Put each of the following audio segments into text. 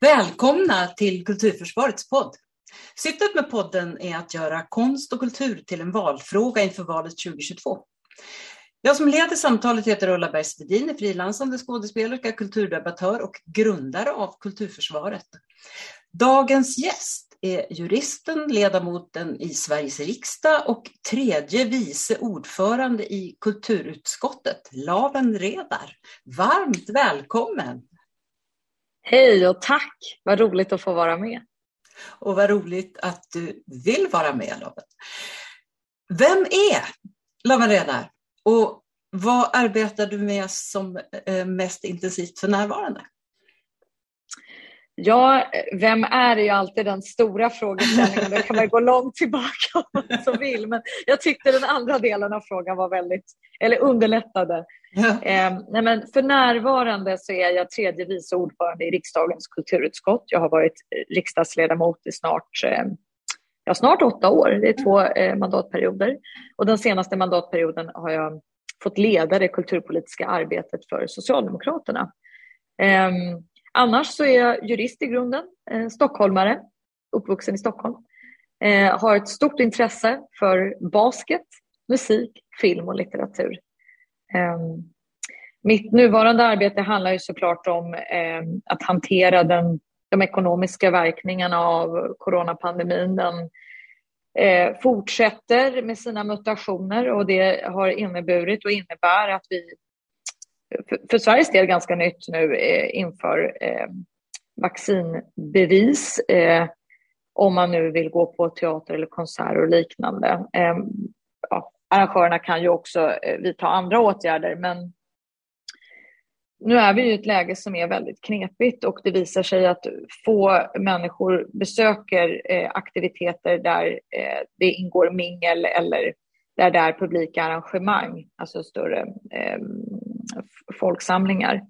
Välkomna till Kulturförsvarets podd. Syftet med podden är att göra konst och kultur till en valfråga inför valet 2022. Jag som leder samtalet heter Ulla Bergsvedin, är frilansande skådespelerska, kulturdebattör och grundare av Kulturförsvaret. Dagens gäst är juristen, ledamoten i Sveriges riksdag och tredje vice ordförande i kulturutskottet, Laven Redar. Varmt välkommen! Hej och tack! Vad roligt att få vara med. Och vad roligt att du vill vara med, Loven. Vem är Loven Redar och vad arbetar du med som eh, mest intensivt för närvarande? Ja, vem är ju alltid den stora frågeställningen. Där kan man gå långt tillbaka om man så vill. Men jag tyckte den andra delen av frågan var väldigt, eller underlättade. Eh, nej men för närvarande så är jag tredje vice ordförande i riksdagens kulturutskott. Jag har varit riksdagsledamot i snart, eh, ja, snart åtta år. Det är två eh, mandatperioder. Och den senaste mandatperioden har jag fått leda det kulturpolitiska arbetet för Socialdemokraterna. Annars så är jag jurist i grunden, eh, stockholmare, uppvuxen i Stockholm. Eh, har ett stort intresse för basket, musik, film och litteratur. Eh, mitt nuvarande arbete handlar ju såklart om eh, att hantera den, de ekonomiska verkningarna av coronapandemin. Den eh, fortsätter med sina mutationer och det har inneburit och innebär att vi för, för Sveriges del ganska nytt nu eh, inför eh, vaccinbevis eh, om man nu vill gå på teater eller konsert och liknande. Eh, ja, arrangörerna kan ju också eh, vidta andra åtgärder men nu är vi i ett läge som är väldigt knepigt och det visar sig att få människor besöker eh, aktiviteter där eh, det ingår mingel eller där det är publika arrangemang, alltså större eh, folksamlingar.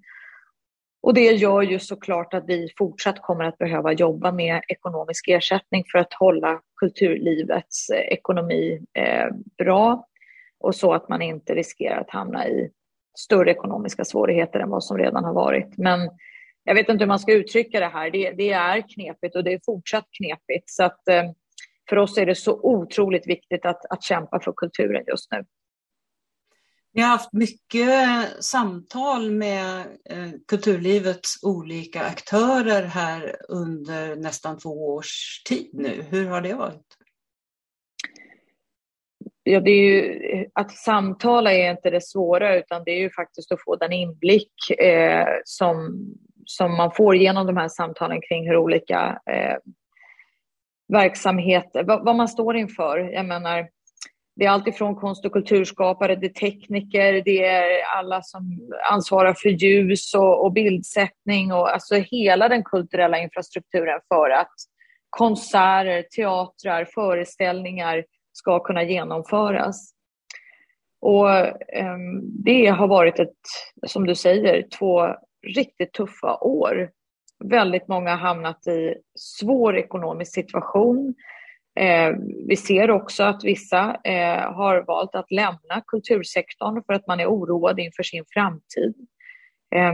Och det gör ju såklart att vi fortsatt kommer att behöva jobba med ekonomisk ersättning för att hålla kulturlivets eh, ekonomi eh, bra och så att man inte riskerar att hamna i större ekonomiska svårigheter än vad som redan har varit. Men jag vet inte hur man ska uttrycka det här. Det, det är knepigt och det är fortsatt knepigt. Så att, eh, för oss är det så otroligt viktigt att, att kämpa för kulturen just nu. Vi har haft mycket samtal med eh, kulturlivets olika aktörer här under nästan två års tid nu. Hur har det varit? Ja, det är ju, att samtala är inte det svåra utan det är ju faktiskt att få den inblick eh, som, som man får genom de här samtalen kring hur olika eh, verksamheter, vad, vad, man står inför. Jag menar, det är alltifrån konst och kulturskapare, det är tekniker, det är alla som ansvarar för ljus och, och bildsättning och alltså hela den kulturella infrastrukturen för att konserter, teatrar, föreställningar ska kunna genomföras. Och eh, det har varit ett, som du säger, två riktigt tuffa år. Väldigt många har hamnat i svår ekonomisk situation. Eh, vi ser också att vissa eh, har valt att lämna kultursektorn för att man är oroad inför sin framtid. Eh,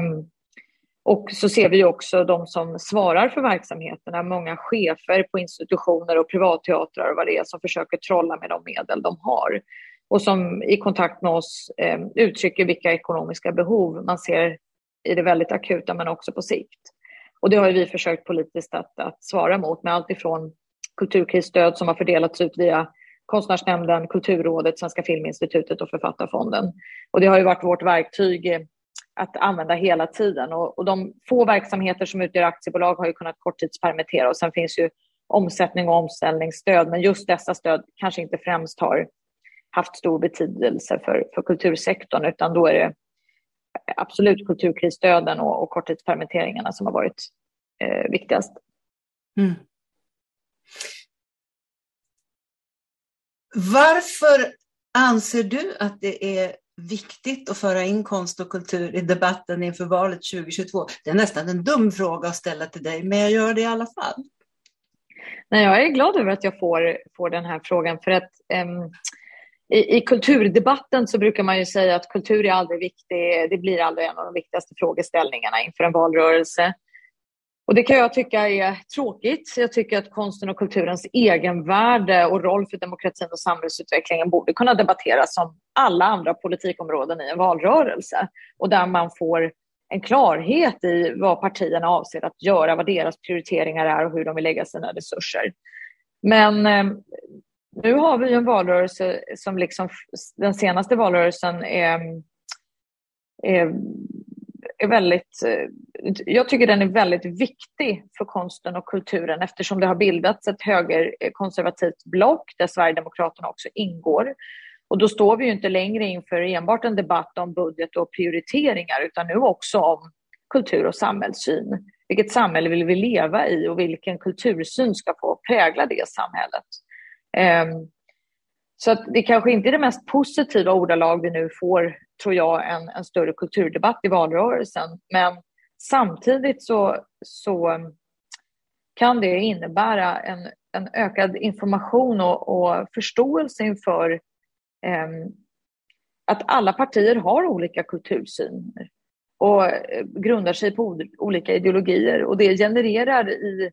och så ser vi också de som svarar för verksamheterna, många chefer på institutioner och privatteatrar och vad det är som försöker trolla med de medel de har och som i kontakt med oss eh, uttrycker vilka ekonomiska behov man ser i det väldigt akuta men också på sikt. Och det har vi försökt politiskt att, att svara mot med allt ifrån kulturkrisstöd som har fördelats ut via Konstnärsnämnden, Kulturrådet, Svenska Filminstitutet och Författarfonden. Och det har ju varit vårt verktyg eh, att använda hela tiden. Och, och de få verksamheter som utgör aktiebolag har ju kunnat korttidspermittera och sen finns ju omsättning och omställningsstöd. Men just dessa stöd kanske inte främst har haft stor betydelse för, för kultursektorn utan då är det absolut kulturkrisstöden och, och korttidspermitteringarna som har varit eh, viktigast. Mm. Varför anser du att det är viktigt att föra in konst och kultur i debatten inför valet 2022? Det är nästan en dum fråga att ställa till dig, men jag gör det i alla fall. Nej, jag är glad över att jag får, får den här frågan för att um, i, i, kulturdebatten så brukar man ju säga att kultur är aldrig viktig, det blir aldrig en av de viktigaste frågeställningarna inför en valrörelse. Och det kan jag tycka är tråkigt. Jag tycker att konsten och kulturens egenvärde och roll för demokratin och samhällsutvecklingen borde kunna debatteras som alla andra politikområden i en valrörelse. Och där man får en klarhet i vad partierna avser att göra, vad deras prioriteringar är och hur de vill lägga sina resurser. Men eh, nu har vi en valrörelse som liksom den senaste valrörelsen är, är, är väldigt, eh, jag tycker den är väldigt viktig för konsten och kulturen eftersom det har bildats ett högerkonservativt block där Sverigedemokraterna också ingår. Och då står vi ju inte längre inför enbart en debatt om budget och prioriteringar utan nu också om kultur och samhällssyn. Vilket samhälle vill vi leva i och vilken kultursyn ska få prägla det samhället? Ehm, så att det kanske inte är det mest positiva ordalag vi nu får, tror jag, en, en större kulturdebatt i valrörelsen. Men samtidigt så, så kan det innebära en, en ökad information och, och förståelse inför eh, att alla partier har olika kultursyn och eh, grundar sig på olika ideologier och det genererar i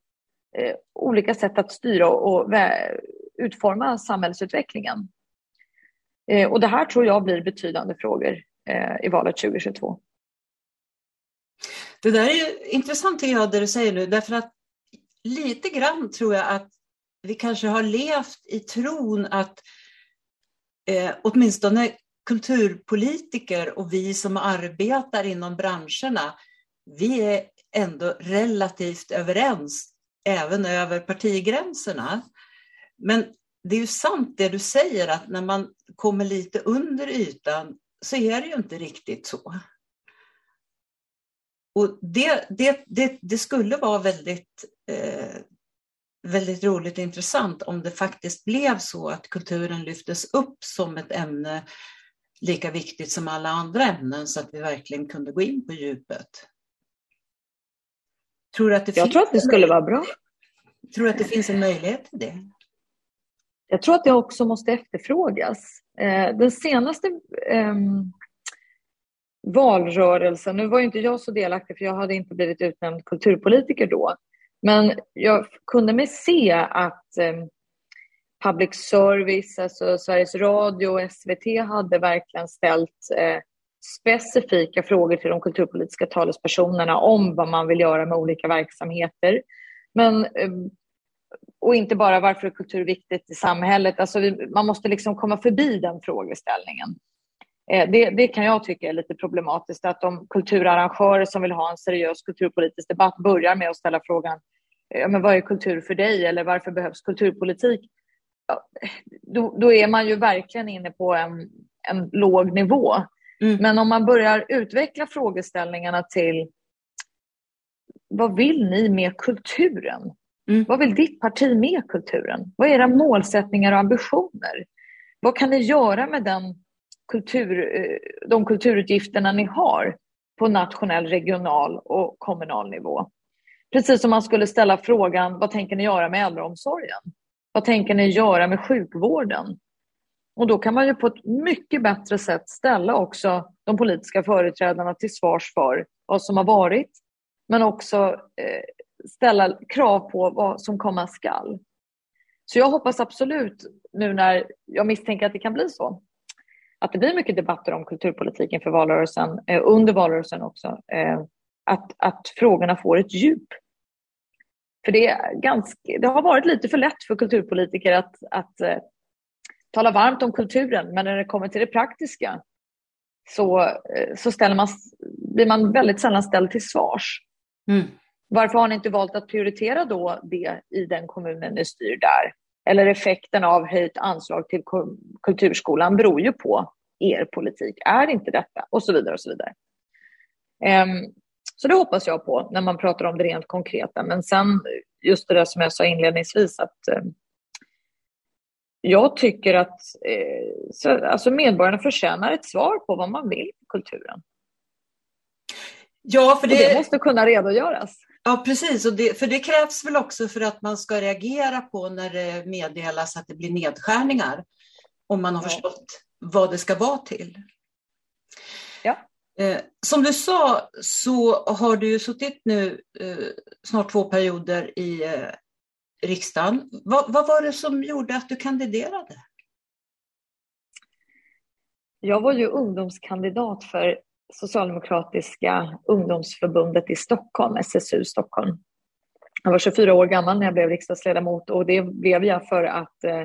eh, olika sätt att styra och utforma samhällsutvecklingen. Eh, och det här tror jag blir betydande frågor eh, i valet 2022. Det där är intressant tycker jag det du säger nu därför att lite grann tror jag att vi kanske har levt i tron att eh, åtminstone kulturpolitiker och vi som arbetar inom branscherna, vi är ändå relativt överens, även över partigränserna. Men det är ju sant det du säger att när man kommer lite under ytan så är det ju inte riktigt så. Och det, det, det, det skulle vara väldigt eh, väldigt roligt och intressant om det faktiskt blev så att kulturen lyftes upp som ett ämne lika viktigt som alla andra ämnen så att vi verkligen kunde gå in på djupet. Tror att det Jag tror att det skulle vara bra. Tror du att det finns en möjlighet till det? Jag tror att det också måste efterfrågas. Eh, den senaste ehm, valrörelsen, nu var ju inte jag så delaktig för jag hade inte blivit utnämnd kulturpolitiker då, men jag kunde mig se att ehm, public service, alltså Sveriges Radio och SVT hade verkligen ställt eh, specifika frågor till de kulturpolitiska talespersonerna om vad man vill göra med olika verksamheter. Men, ehm, och inte bara varför är kultur viktigt i samhället. Alltså vi, man måste liksom komma förbi den frågeställningen. Eh, det, det, kan jag tycka är lite problematiskt att de kulturarrangörer som vill ha en seriös kulturpolitisk debatt börjar med att ställa frågan ja, men vad är kultur för dig eller varför behövs kulturpolitik? Ja, då, då, är man ju verkligen inne på en, en låg nivå. Mm. Men om man börjar utveckla frågeställningarna till vad vill ni med kulturen? Mm. Vad vill ditt parti med kulturen? Vad är era målsättningar och ambitioner? Vad kan ni göra med den kultur, eh, de kulturutgifterna ni har på nationell, regional och kommunal nivå? Precis som man skulle ställa frågan, vad tänker ni göra med äldreomsorgen? Vad tänker ni göra med sjukvården? Och då kan man ju på ett mycket bättre sätt ställa också de politiska företrädarna till svars för vad som har varit, men också eh, ställa krav på vad som komma skall. Så jag hoppas absolut nu när jag misstänker att det kan bli så, att det blir mycket debatter om kulturpolitiken för valrörelsen, eh, under valrörelsen också, eh, att, att frågorna får ett djup. För det, är ganska, det har varit lite för lätt för kulturpolitiker att, att eh, tala varmt om kulturen, men när det kommer till det praktiska så, eh, så ställer man, blir man väldigt sällan ställd till svars. Mm. Varför har ni inte valt att prioritera då det i den kommunen ni styr där? Eller effekten av höjt anslag till kulturskolan beror ju på er politik. Är inte detta? Och så vidare och så vidare. Um, så det hoppas jag på när man pratar om det rent konkreta. Men sen just det där som jag sa inledningsvis att eh, jag tycker att eh, så, alltså medborgarna förtjänar ett svar på vad man vill med kulturen. Ja, för det... det måste kunna redogöras. Ja, precis. Och det, för det krävs väl också för att man ska reagera på när det meddelas att det blir nedskärningar. Om man har ja. förstått vad det ska vara till. Ja. Eh, som du sa så har du suttit nu eh, snart två perioder i eh, riksdagen. Vad, vad var det som gjorde att du kandiderade? Jag var ju ungdomskandidat för Socialdemokratiska ungdomsförbundet i Stockholm, SSU Stockholm. Jag var 24 år gammal när jag blev riksdagsledamot och det blev jag för att eh,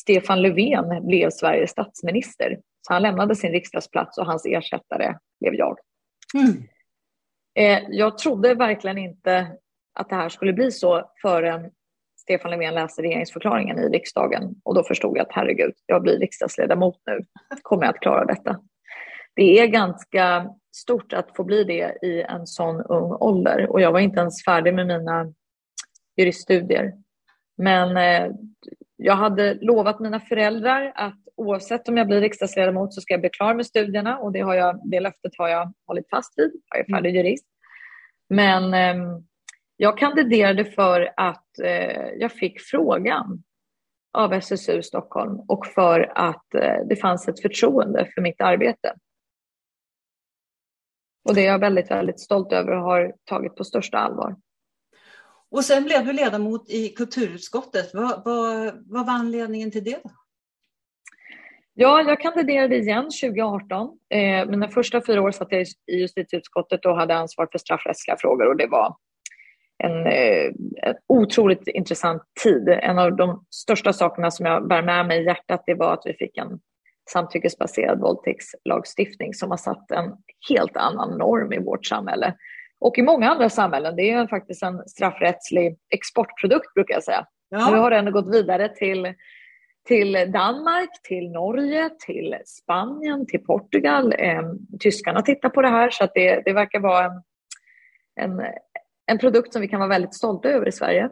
Stefan Löfven blev Sveriges statsminister. Så han lämnade sin riksdagsplats och hans ersättare blev jag. Mm. Eh, jag trodde verkligen inte att det här skulle bli så förrän Stefan Löfven läste regeringsförklaringen i riksdagen och då förstod jag att herregud, jag blir riksdagsledamot nu, kommer jag att klara detta? Det är ganska stort att få bli det i en sån ung ålder och jag var inte ens färdig med mina juriststudier. Men eh, jag hade lovat mina föräldrar att oavsett om jag blir riksdagsledamot så ska jag bli klar med studierna och det, har jag, det löftet har jag hållit fast vid. Jag är färdig jurist. Men eh, jag kandiderade för att eh, jag fick frågan av SSU Stockholm och för att eh, det fanns ett förtroende för mitt arbete. Och det är jag väldigt, väldigt stolt över och har tagit på största allvar. Och sen blev du ledamot i kulturutskottet. Vad, vad, vad var anledningen till det? Då? Ja, jag kandiderade igen 2018. Eh, mina första fyra år satt jag i justitieutskottet och hade ansvar för straffrättsliga frågor och det var en, eh, en otroligt intressant tid. En av de största sakerna som jag bär med mig i hjärtat det var att vi fick en samtyckesbaserad våldtäktslagstiftning som har satt en helt annan norm i vårt samhälle och i många andra samhällen. Det är faktiskt en straffrättslig exportprodukt brukar jag säga. Ja. Nu har den gått vidare till, till Danmark, till Norge, till Spanien, till Portugal. Eh, tyskarna tittar på det här så att det, det verkar vara en, en, en produkt som vi kan vara väldigt stolta över i Sverige.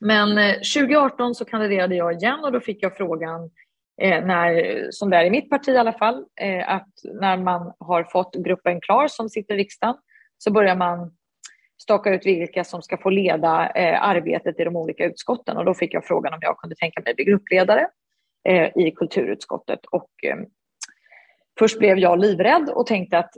Men 2018 eh, så kandiderade jag igen och då fick jag frågan Eh, när, som det är i mitt parti i alla fall, eh, att när man har fått gruppen klar som sitter i riksdagen så börjar man staka ut vilka som ska få leda eh, arbetet i de olika utskotten. Och då fick jag frågan om jag kunde tänka mig bli gruppledare eh, i kulturutskottet. Och, eh, först blev jag livrädd och tänkte att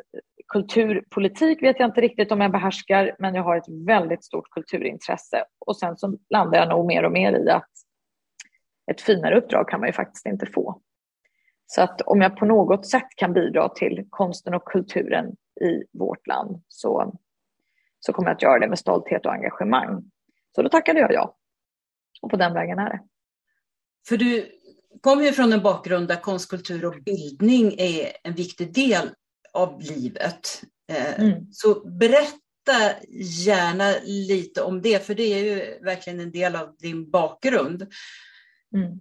kulturpolitik vet jag inte riktigt om jag behärskar, men jag har ett väldigt stort kulturintresse. Och sen så landade jag nog mer och mer i att ett finare uppdrag kan man ju faktiskt inte få. Så att om jag på något sätt kan bidra till konsten och kulturen i vårt land så, så kommer jag att göra det med stolthet och engagemang. Så då tackade jag ja. Och på den vägen är det. För du kommer ju från en bakgrund där konst, kultur och bildning är en viktig del av livet. Eh, mm. Så berätta gärna lite om det, för det är ju verkligen en del av din bakgrund. Mm.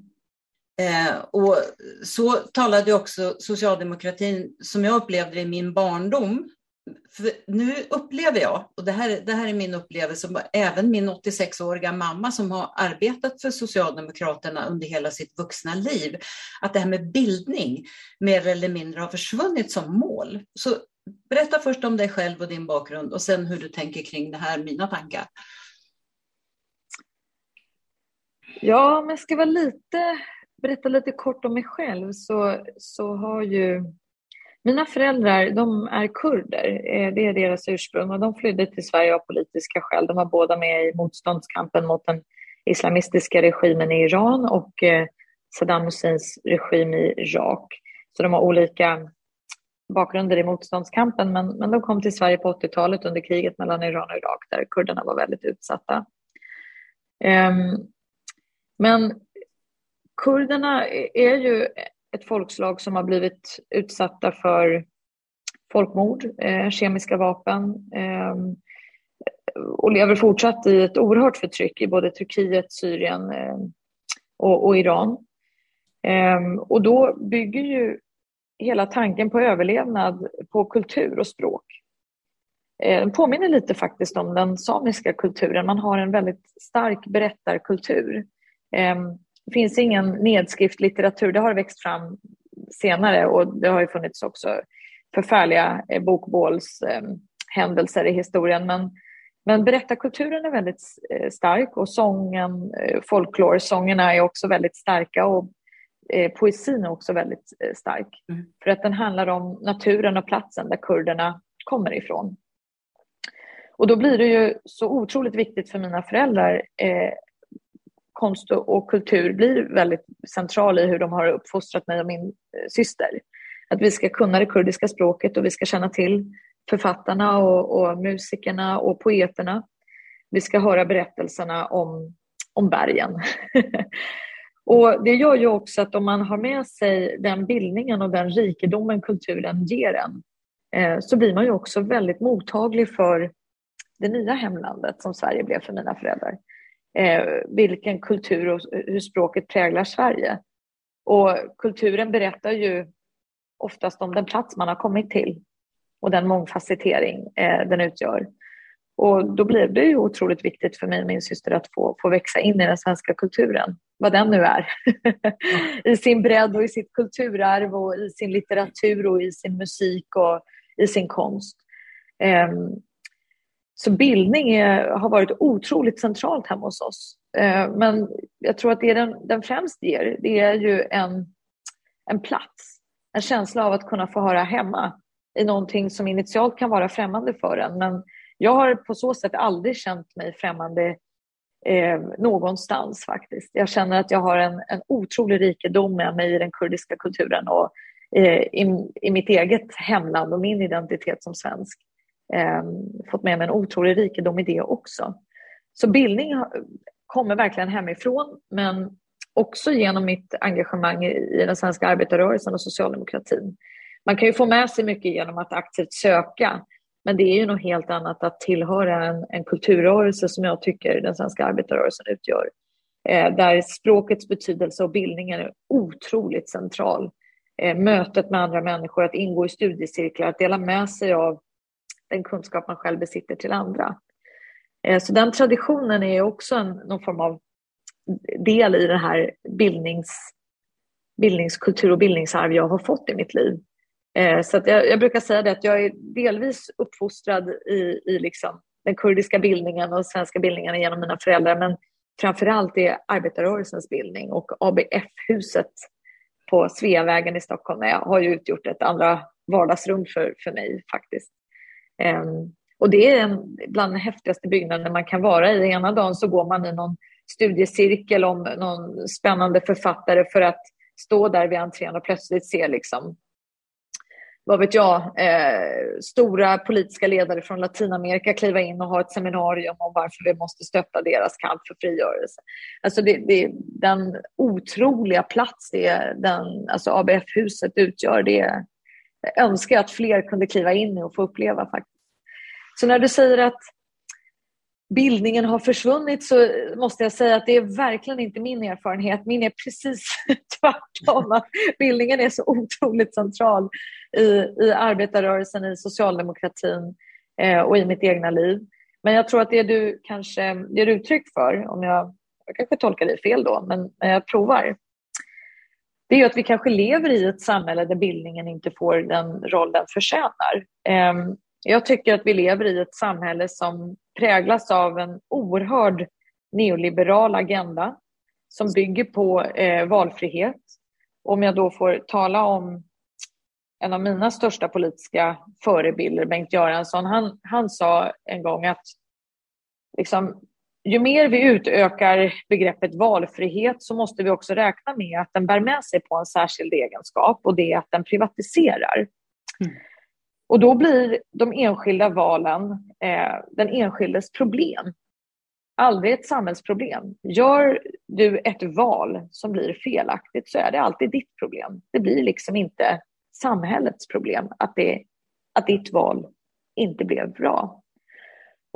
Eh, och så talade också socialdemokratin, som jag upplevde det i min barndom. För nu upplever jag, och det här, det här är min upplevelse, även min 86-åriga mamma som har arbetat för Socialdemokraterna under hela sitt vuxna liv, att det här med bildning mer eller mindre har försvunnit som mål. Så berätta först om dig själv och din bakgrund och sen hur du tänker kring det här, mina tankar. Ja, men jag ska vara lite berätta lite kort om mig själv så, så har ju mina föräldrar de är kurder, eh, det är deras ursprung och de flydde till Sverige av politiska skäl. De var båda med i motståndskampen mot den islamistiska regimen i Iran och eh, Saddam Husseins regim i Irak. Så de har olika bakgrunder i motståndskampen men, men de kom till Sverige på 80-talet under kriget mellan Iran och Irak där kurderna var väldigt utsatta. Um, men kurderna är ju ett folkslag som har blivit utsatta för folkmord, eh, kemiska vapen eh, och lever fortsatt i ett oerhört förtryck i både Turkiet, Syrien eh, och, och, Iran. Ehm, och då bygger ju hela tanken på överlevnad på kultur och språk. Eh, den påminner lite faktiskt om den samiska kulturen. Man har en väldigt stark berättarkultur. Ehm, det finns ingen nedskriftlitteratur, det har växt fram senare och det har ju funnits också förfärliga eh, bokbålshändelser eh, i historien. Men, men berättarkulturen är väldigt eh, stark och sången, folklorsångerna är också väldigt starka och eh, poesin är också väldigt eh, stark. Mm. För att den handlar om naturen och platsen där kurderna kommer ifrån. Och då blir det ju så otroligt viktigt för mina föräldrar. Eh, konst och kultur blir väldigt central i hur de har uppfostrat mig och min eh, syster. Att vi ska kunna det kurdiska språket och vi ska känna till författarna och, och musikerna och poeterna. Vi ska höra berättelserna om, om bergen. och det gör ju också att om man har med sig den bildningen och den rikedomen kulturen ger en eh, så blir man ju också väldigt mottaglig för det nya hemlandet som Sverige blev för mina föräldrar. Eh, vilken kultur och hur språket präglar Sverige. Och kulturen berättar ju oftast om den plats man har kommit till och den mångfacettering eh, den utgör. Och då blir det ju otroligt viktigt för mig och min syster att få, få växa in i den svenska kulturen, vad den nu är. I sin bredd och i sitt kulturarv och i sin litteratur och i sin musik och i sin konst. Um, så bildning är, har varit otroligt centralt hemma hos oss. Eh, men jag tror att det den, den främst ger, det är ju en, en plats. En känsla av att kunna få höra hemma i någonting som initialt kan vara främmande för en. Men jag har på så sätt aldrig känt mig främmande eh, någonstans faktiskt. Jag känner att jag har en, en otrolig rikedom med mig i den kurdiska kulturen och eh, i, i mitt eget hemland och min identitet som svensk. Eh, fått med mig en otrolig rikedom i det också. Så bildning kommer verkligen hemifrån men också genom mitt engagemang i den svenska arbetarrörelsen och socialdemokratin. Man kan ju få med sig mycket genom att aktivt söka men det är ju något helt annat att tillhöra en, en kulturrörelse som jag tycker den svenska arbetarrörelsen utgör. Eh, där språkets betydelse och bildningen är otroligt central. Eh, mötet med andra människor, att ingå i studiecirklar, att dela med sig av den kunskap man själv besitter till andra. Eh, så den traditionen är också en, någon form av del i den här bildnings, bildningskultur och bildningsarv jag har fått i mitt liv. Eh, så jag, jag, brukar säga det att jag är delvis uppfostrad i, i liksom den kurdiska bildningen och svenska bildningen genom mina föräldrar, men framför allt är arbetarrörelsens bildning och ABF-huset på Sveavägen i Stockholm har ju utgjort ett andra vardagsrum för, för mig faktiskt. Ehm, och det är en, bland de häftigaste byggnaderna man kan vara i. Ena dagen så går man i någon studiecirkel om någon spännande författare för att stå där vid entrén och plötsligt se liksom vad vet jag, eh, stora politiska ledare från Latinamerika kliva in och ha ett seminarium om varför vi måste stötta deras kamp för frigörelse. Alltså det, det, den otroliga plats det den, alltså ABF-huset utgör, det önskar att fler kunde kliva in i och få uppleva faktiskt. Så när du säger att bildningen har försvunnit så måste jag säga att det är verkligen inte min erfarenhet. Min är precis tvärtom. Att bildningen är så otroligt central i, i arbetarrörelsen, i socialdemokratin eh, och i mitt egna liv. Men jag tror att det du kanske ger uttryck för, om jag, jag kanske tolkar dig fel då, men, men jag provar. Det är att vi kanske lever i ett samhälle där bildningen inte får den roll den förtjänar. Ehm, jag tycker att vi lever i ett samhälle som präglas av en oerhörd neoliberal agenda som bygger på eh, valfrihet. Om jag då får tala om en av mina största politiska förebilder, Bengt Göransson, han, han sa en gång att liksom, ju mer vi utökar begreppet valfrihet så måste vi också räkna med att den bär med sig på en särskild egenskap och det är att den privatiserar. Mm. Och då blir de enskilda valen eh, den enskildes problem. Aldrig ett samhällsproblem. Gör du ett val som blir felaktigt så är det alltid ditt problem. Det blir liksom inte samhällets problem att, det, att ditt val inte blev bra.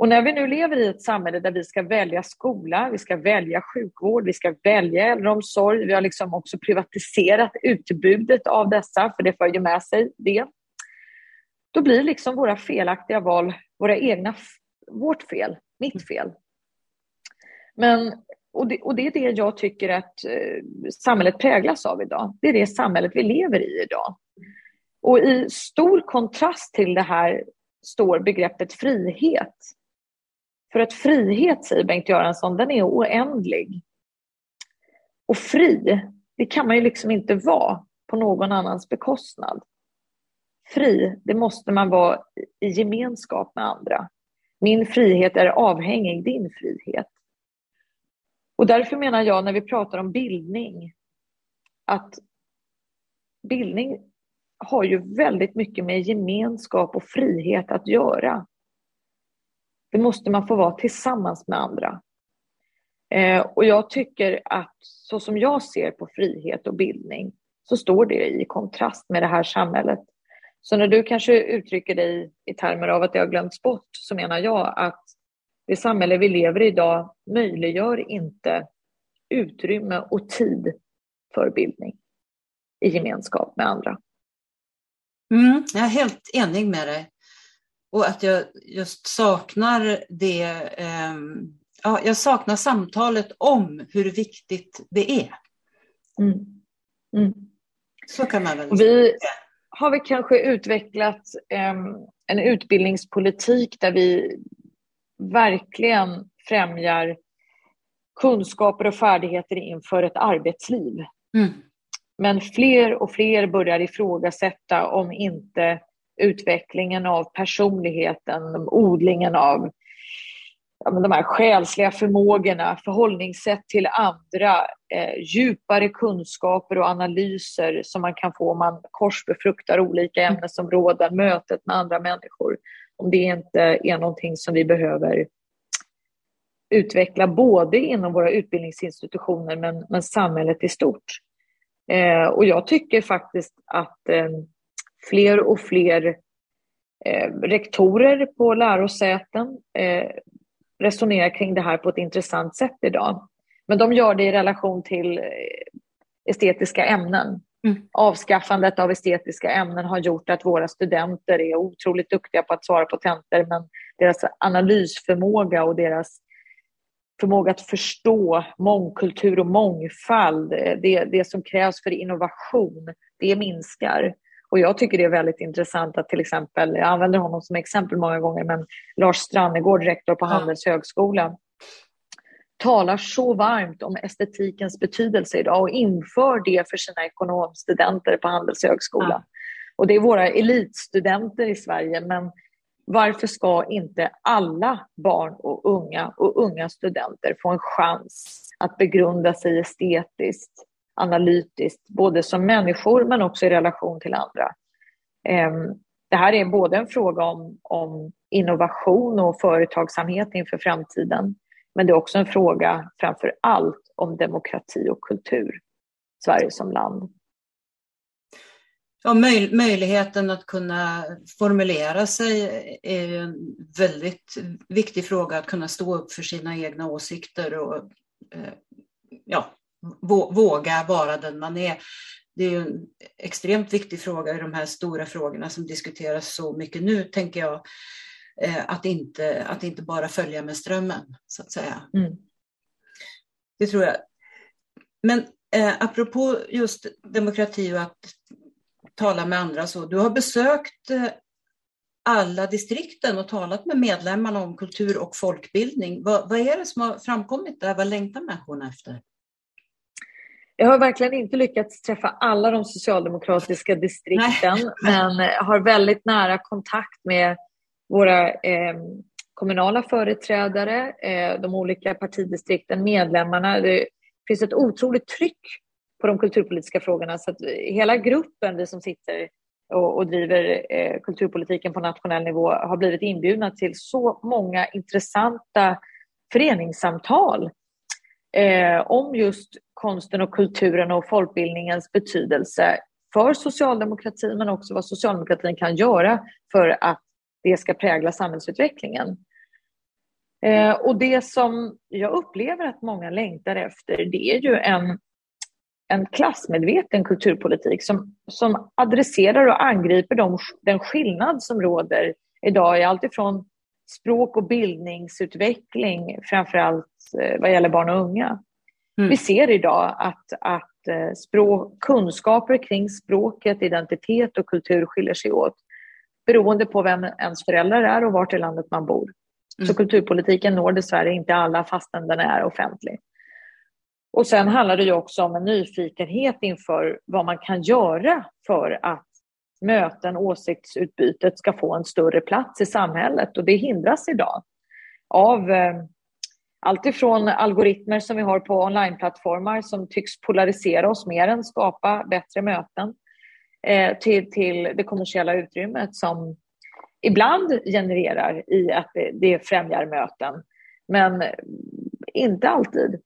Och när vi nu lever i ett samhälle där vi ska välja skola, vi ska välja sjukvård, vi ska välja äldreomsorg, vi har liksom också privatiserat utbudet av dessa, för det för ju med sig det. Då blir liksom våra felaktiga val våra egna, vårt fel, mitt fel. Men, och, det, och det är det jag tycker att eh, samhället präglas av idag. Det är det samhället vi lever i idag. Och i stor kontrast till det här står begreppet frihet. För att frihet, säger Bengt Göransson, den är oändlig. Och fri, det kan man ju liksom inte vara på någon annans bekostnad. Fri, det måste man vara i gemenskap med andra. Min frihet är avhängig din frihet. Och därför menar jag när vi pratar om bildning att bildning har ju väldigt mycket med gemenskap och frihet att göra. Det måste man få vara tillsammans med andra. Eh, och jag tycker att så som jag ser på frihet och bildning så står det i kontrast med det här samhället. Så när du kanske uttrycker dig i termer av att det har glömts bort så menar jag att det samhälle vi lever i idag möjliggör inte utrymme och tid för bildning i gemenskap med andra. Mm, jag är helt enig med dig. Och att jag just saknar det, eh, ja, jag saknar samtalet om hur viktigt det är. Mm. Mm. Så kan man väl Vi säga. har vi kanske utvecklat eh, en utbildningspolitik där vi verkligen främjar kunskaper och färdigheter inför ett arbetsliv. Mm. Men fler och fler börjar ifrågasätta om inte utvecklingen av personligheten, odlingen av ja, de här själsliga förmågorna, förhållningssätt till andra, eh, djupare kunskaper och analyser som man kan få om man korsbefruktar olika ämnesområden, mötet med andra människor. Om det inte är någonting som vi behöver utveckla både inom våra utbildningsinstitutioner men, men samhället i stort. Eh, och jag tycker faktiskt att eh, fler och fler eh, rektorer på lärosäten eh, resonerar kring det här på ett intressant sätt idag. Men de gör det i relation till eh, estetiska ämnen. Mm. Avskaffandet av estetiska ämnen har gjort att våra studenter är otroligt duktiga på att svara på tentor men deras analysförmåga och deras förmåga att förstå mångkultur och mångfald, det, det som krävs för innovation, det minskar. Och jag tycker det är väldigt intressant att till exempel, jag använder honom som exempel många gånger, men Lars Strannegård, rektor på Handelshögskolan, talar så varmt om estetikens betydelse idag och inför det för sina ekonomstudenter på Handelshögskolan. Ja. Och det är våra elitstudenter i Sverige, men varför ska inte alla barn och unga och unga studenter få en chans att begrunda sig estetiskt, analytiskt, både som människor men också i relation till andra? Ehm, det här är både en fråga om, om innovation och företagsamhet inför framtiden, men det är också en fråga framför allt om demokrati och kultur, Sverige som land ja, möj möjligheten att kunna formulera sig är en väldigt viktig fråga, att kunna stå upp för sina egna åsikter och eh, ja, våga vara den man är. Det är en extremt viktig fråga i de här stora frågorna som diskuteras så mycket nu, tänker jag. Eh, att, inte, att inte bara följa med strömmen, så att säga. Mm. Det tror jag. Men eh, apropå just demokrati och att tala med andra. Så du har besökt eh, alla distrikten och talat med medlemmarna om kultur och folkbildning. Vad, vad är det som har framkommit där? Vad längtar människorna efter? Jag har verkligen inte lyckats träffa alla de socialdemokratiska distrikten, Nej. men har väldigt nära kontakt med våra eh, kommunala företrädare, eh, de olika partidistrikten, medlemmarna. Det finns ett otroligt tryck på de kulturpolitiska frågorna. Så att hela gruppen, vi som sitter och, och driver eh, kulturpolitiken på nationell nivå, har blivit inbjudna till så många intressanta föreningssamtal eh, om just konsten och kulturen och folkbildningens betydelse för socialdemokratin men också vad socialdemokratin kan göra för att det ska prägla samhällsutvecklingen. Eh, och det som jag upplever att många längtar efter det är ju en en klassmedveten kulturpolitik som, som adresserar och angriper de, den skillnad som råder idag i allt ifrån språk och bildningsutveckling, framförallt eh, vad gäller barn och unga. Mm. Vi ser idag att, att eh, språk, kunskaper kring språket, identitet och kultur skiljer sig åt beroende på vem ens föräldrar är och vart i landet man bor. Mm. Så kulturpolitiken når dessvärre inte alla fastän den är offentlig. Och sen handlar det ju också om en nyfikenhet inför vad man kan göra för att möten, åsiktsutbytet ska få en större plats i samhället och det hindras idag av eh, allt ifrån algoritmer som vi har på onlineplattformar som tycks polarisera oss mer än skapa bättre möten eh, till, till det kommersiella utrymmet som ibland genererar i att det, det främjar möten, men inte alltid.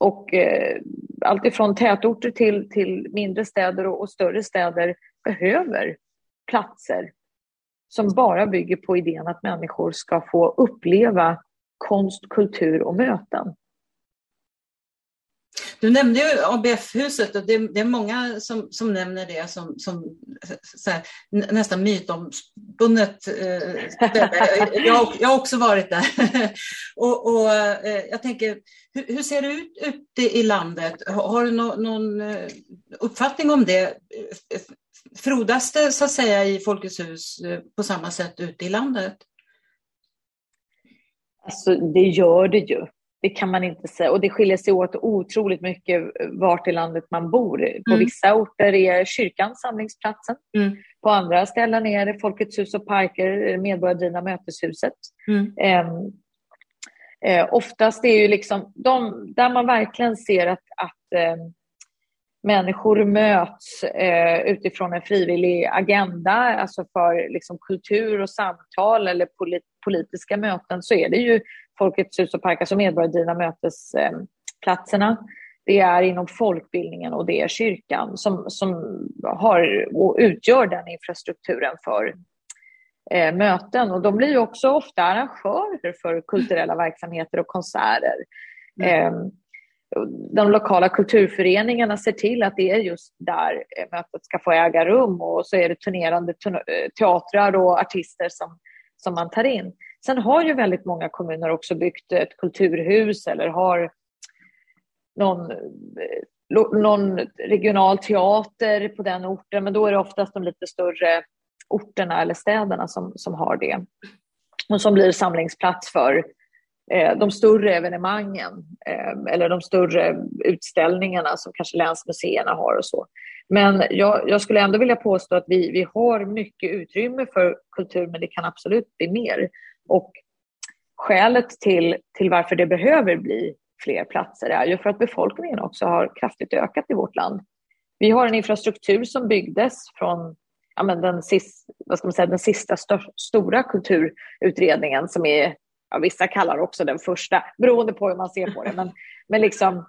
Och eh, allt ifrån tätorter till, till mindre städer och, och större städer behöver platser som bara bygger på idén att människor ska få uppleva konst, kultur och möten. Du nämnde ju ABF-huset och det, det, är många som, som nämner det som, som här, nästan mytomspunnet eh, jag, jag har också varit där. och, och eh, jag tänker, hur, hur, ser det ut ute i landet? Har, har du no, någon eh, uppfattning om det? Frodas det så att säga i Folkets hus eh, på samma sätt ute i landet? Alltså det gör det ju. Det kan man inte säga. Och det skiljer sig åt otroligt mycket vart i landet man bor. På mm. vissa orter är kyrkan samlingsplatsen. Mm. På andra ställen är det Folkets hus och parker, medborgardrivna möteshuset. Mm. Eh, eh, oftast är ju liksom de, där man verkligen ser att, att eh, människor möts eh, utifrån en frivillig agenda, alltså för liksom, kultur och samtal eller polit politiska möten, så är det ju Folkets hus och park, alltså medborgardrivna mötesplatserna. Det är inom folkbildningen och det är kyrkan som, som har och utgör den infrastrukturen för eh, möten. Och de blir ju också ofta arrangörer för kulturella verksamheter och konserter. Mm. De lokala kulturföreningarna ser till att det är just där eh, mötet ska få äga rum och så är det turnerande eh, teatrar och artister som, som man tar in. Sen har ju väldigt många kommuner också byggt ett kulturhus eller har någon, eh, någon regional teater på den orten, men då är det oftast de lite större orterna eller städerna som, som har det. Och som blir samlingsplats för Eh, de större evenemangen eh, eller de större utställningarna som kanske länsmuseerna har och så. Men jag, jag, skulle ändå vilja påstå att vi, vi har mycket utrymme för kultur, men det kan absolut bli mer. Och skälet till, till varför det behöver bli fler platser är ju för att befolkningen också har kraftigt ökat i vårt land. Vi har en infrastruktur som byggdes från ja, men den, sista, vad ska man säga, den sista stör, stora kulturutredningen som är, ja, vissa kallar också den första, beroende på hur man ser på det, men, men liksom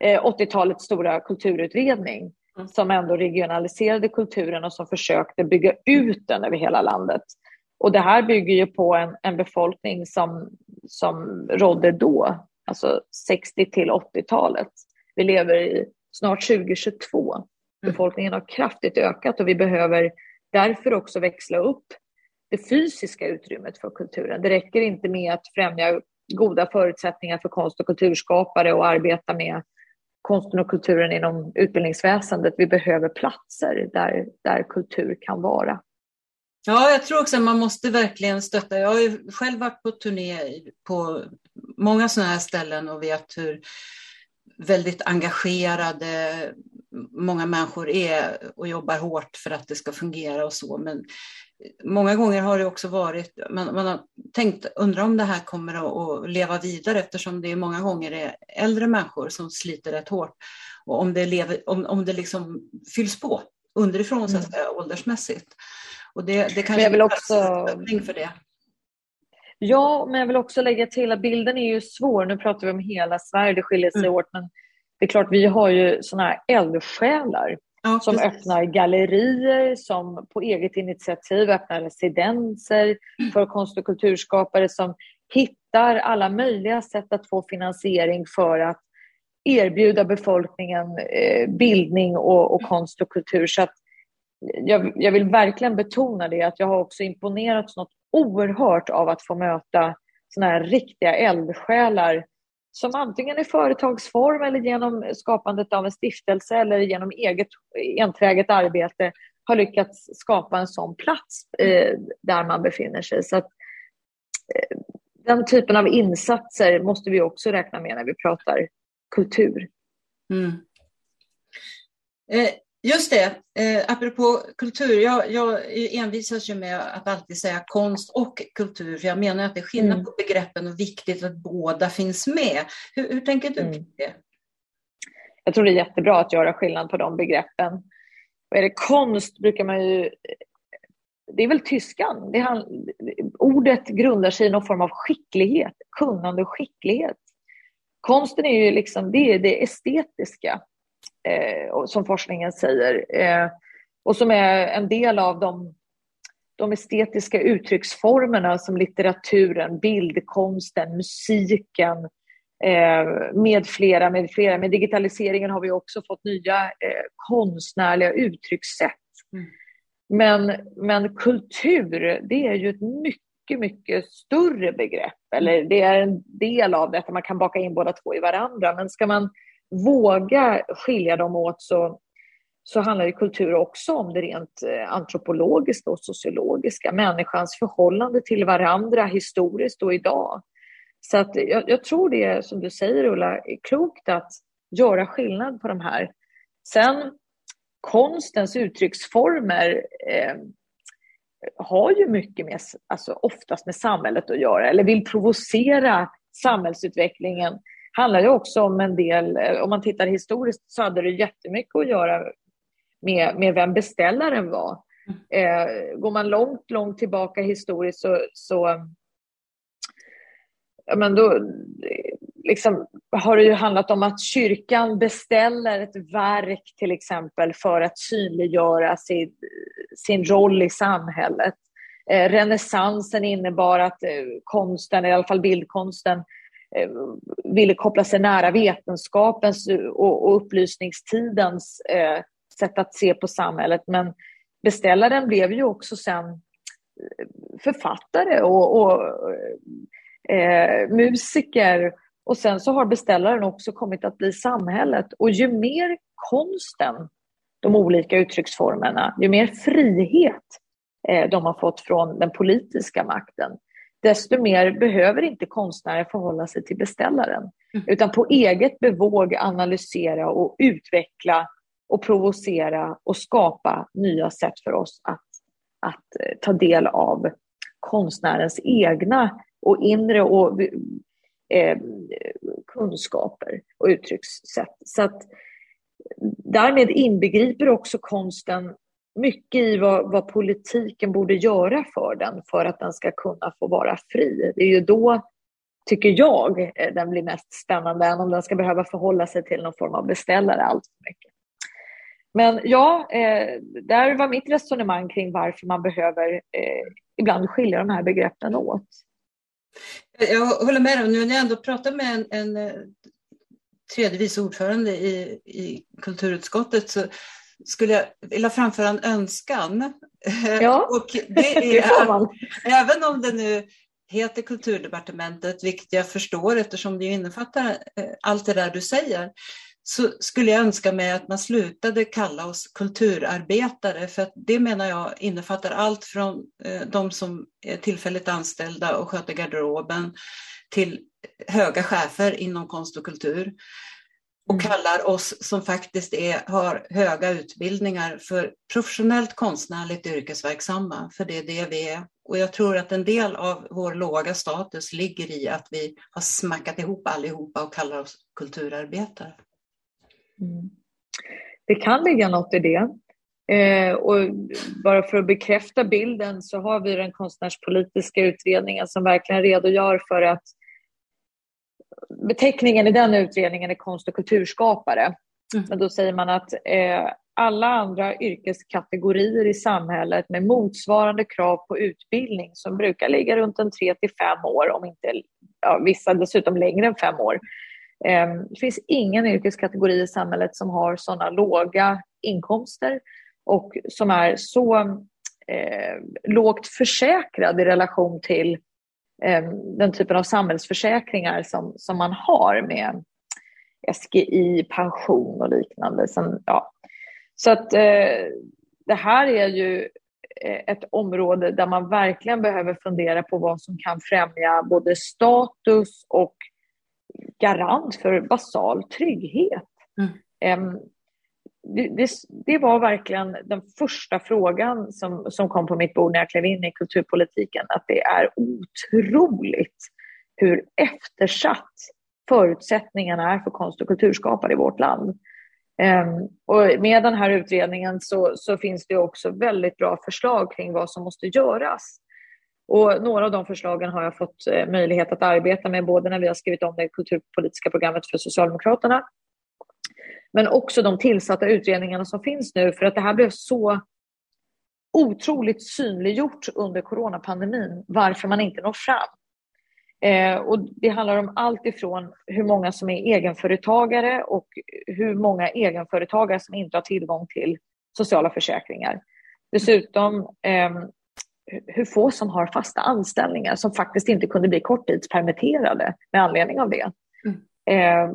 eh, 80-talets stora kulturutredning mm. som ändå regionaliserade kulturen och som försökte bygga ut den över hela landet. Och det här bygger ju på en, en befolkning som, som rådde då, alltså 60 till 80-talet. Vi lever i snart 2022. Mm. Befolkningen har kraftigt ökat och vi behöver därför också växla upp det fysiska utrymmet för kulturen. Det räcker inte med att främja goda förutsättningar för konst och kulturskapare och arbeta med konsten och kulturen inom utbildningsväsendet. Vi behöver platser där, där kultur kan vara. Ja, jag tror också att man måste verkligen stötta. Jag har ju själv varit på turné på många sådana här ställen och vet hur väldigt engagerade många människor är och jobbar hårt för att det ska fungera och så. Men många gånger har det också varit, man, man har tänkt, undra om det här kommer att, att, leva vidare eftersom det är många gånger är äldre människor som sliter rätt hårt. Och om det, lever, om, om det liksom fylls på underifrån så att mm. säga, mm. åldersmässigt. Och det, det kanske vill också... för det. Ja, men jag vill också lägga till att bilden är ju svår. Nu pratar vi om hela Sverige, det skiljer sig mm. åt. Men det är klart, vi har ju sådana här eldsjälar ja, som öppnar gallerier, som på eget initiativ öppnar residenser för konst och kulturskapare som hittar alla möjliga sätt att få finansiering för att erbjuda befolkningen eh, bildning och, och konst och kultur. Så jag, jag, vill verkligen betona det att jag har också imponerats något oerhört av att få möta såna här riktiga eldsjälar som antingen i företagsform eller genom skapandet av en stiftelse eller genom eget enträget arbete har lyckats skapa en sån plats eh, där man befinner sig. Så att, eh, den typen av insatser måste vi också räkna med när vi pratar kultur. Mm. Eh, just det, eh, apropå kultur, jag, jag envisas ju med att alltid säga konst och kultur, för jag menar att det är skillnad mm. på begreppen och viktigt att båda finns med. Hur, hur tänker du mm. det? Jag tror det är jättebra att göra skillnad på de begreppen. Och är det konst brukar man ju... Det är väl tyskan. Det ordet grundar sig i någon form av skicklighet, kunnande och skicklighet. Konsten är ju liksom, det är det estetiska, eh, som forskningen säger. Eh, och som är en del av de, de estetiska uttrycksformerna som litteraturen, bildkonsten, musiken, eh, med flera, med flera. Med digitaliseringen har vi också fått nya eh, konstnärliga uttryckssätt. Mm. Men, men kultur, det är ju ett mycket, mycket större begrepp. Eller det är en del av det, man kan baka in båda två i varandra. Men ska man våga skilja dem åt så, så handlar ju kultur också om det rent eh, antropologiska och sociologiska. Människans förhållande till varandra historiskt och idag. Så att jag, jag, tror det är, som du säger Ulla, är klokt att göra skillnad på de här. Sen konstens uttrycksformer eh, har ju mycket med, alltså oftast med samhället att göra, eller vill provocera samhällsutvecklingen handlar ju också om en del, eh, om man tittar historiskt så hade det jättemycket att göra med, med vem beställaren var. Mm. Eh, går man långt, långt tillbaka historiskt så, så ja, men då liksom, har det ju handlat om att kyrkan beställer ett verk till exempel för att synliggöra sin, sin roll i samhället. Eh, renässansen innebar att eh, konsten, i alla fall bildkonsten, eh, Eh, ville koppla sig nära vetenskapens och, och upplysningstidens eh, sätt att se på samhället. Men beställaren blev ju också sen eh, författare och, och eh, eh, musiker och sen så har beställaren också kommit att bli samhället. Och ju mer konsten, de olika uttrycksformerna, ju mer frihet eh, de har fått från den politiska makten, desto mer behöver inte konstnären förhålla sig till beställaren. Mm. Utan på eget bevåg analysera och utveckla och provocera och skapa nya sätt för oss att, att eh, ta del av konstnärens egna och inre och eh, kunskaper och uttryckssätt. Så att därmed inbegriper också konsten mycket i vad, vad, politiken borde göra för den för att den ska kunna få vara fri. Det är ju då, tycker jag, eh, den blir mest spännande än om den ska behöva förhålla sig till någon form av beställare allt för mycket. Men ja, eh, där var mitt resonemang kring varför man behöver eh, ibland skilja de här begreppen åt. Jag håller med dig. Nu när jag ändå pratar med en, en eh, tredje vice ordförande i, i kulturutskottet så skulle jag vilja framföra en önskan. Ja, och det är, det får man. Även om det nu heter Kulturdepartementet, vilket jag förstår eftersom det innefattar eh, allt det där du säger, så skulle jag önska mig att man slutade kalla oss kulturarbetare för att det menar jag innefattar allt från eh, de som är tillfälligt anställda och sköter garderoben till höga chefer inom konst och kultur och mm. kallar oss som faktiskt är, har höga utbildningar för professionellt konstnärligt yrkesverksamma, för det är det vi är. Och jag tror att en del av vår låga status ligger i att vi har smackat ihop allihopa och kallar oss kulturarbetare. Mm. Det kan ligga något i det. Eh, och bara för att bekräfta bilden så har vi den konstnärspolitiska utredningen som verkligen redogör för att beteckningen i den utredningen är konst och kulturskapare. Mm. Men då säger man att eh, alla andra yrkeskategorier i samhället med motsvarande krav på utbildning som brukar ligga runt en 3 till 5 år, om inte ja, vissa dessutom längre än 5 år, Ehm, det finns ingen yrkeskategori i samhället som har sådana låga inkomster och som är så eh, lågt försäkrad i relation till eh, den typen av samhällsförsäkringar som, som man har med SGI, pension och liknande. Som, ja. Så att eh, det här är ju eh, ett område där man verkligen behöver fundera på vad som kan främja både status och garant för basal trygghet. Mm. Det, det, det, var verkligen den första frågan som, som kom på mitt bord när jag klev in i kulturpolitiken, att det är otroligt hur eftersatt förutsättningarna är för konst och kulturskapare i vårt land. Um, och med den här utredningen så, så, finns det också väldigt bra förslag kring vad som måste göras. Och några av de förslagen har jag fått eh, möjlighet att arbeta med både när vi har skrivit om det kulturpolitiska programmet för Socialdemokraterna men också de tillsatta utredningarna som finns nu för att det här blev så otroligt synliggjort under coronapandemin varför man inte når fram. Eh, och det handlar om allt ifrån hur många som är egenföretagare och hur många egenföretagare som inte har tillgång till sociala försäkringar. Dessutom eh, hur få som har fasta anställningar som faktiskt inte kunde bli korttidspermitterade med anledning av det. Mm. Eh,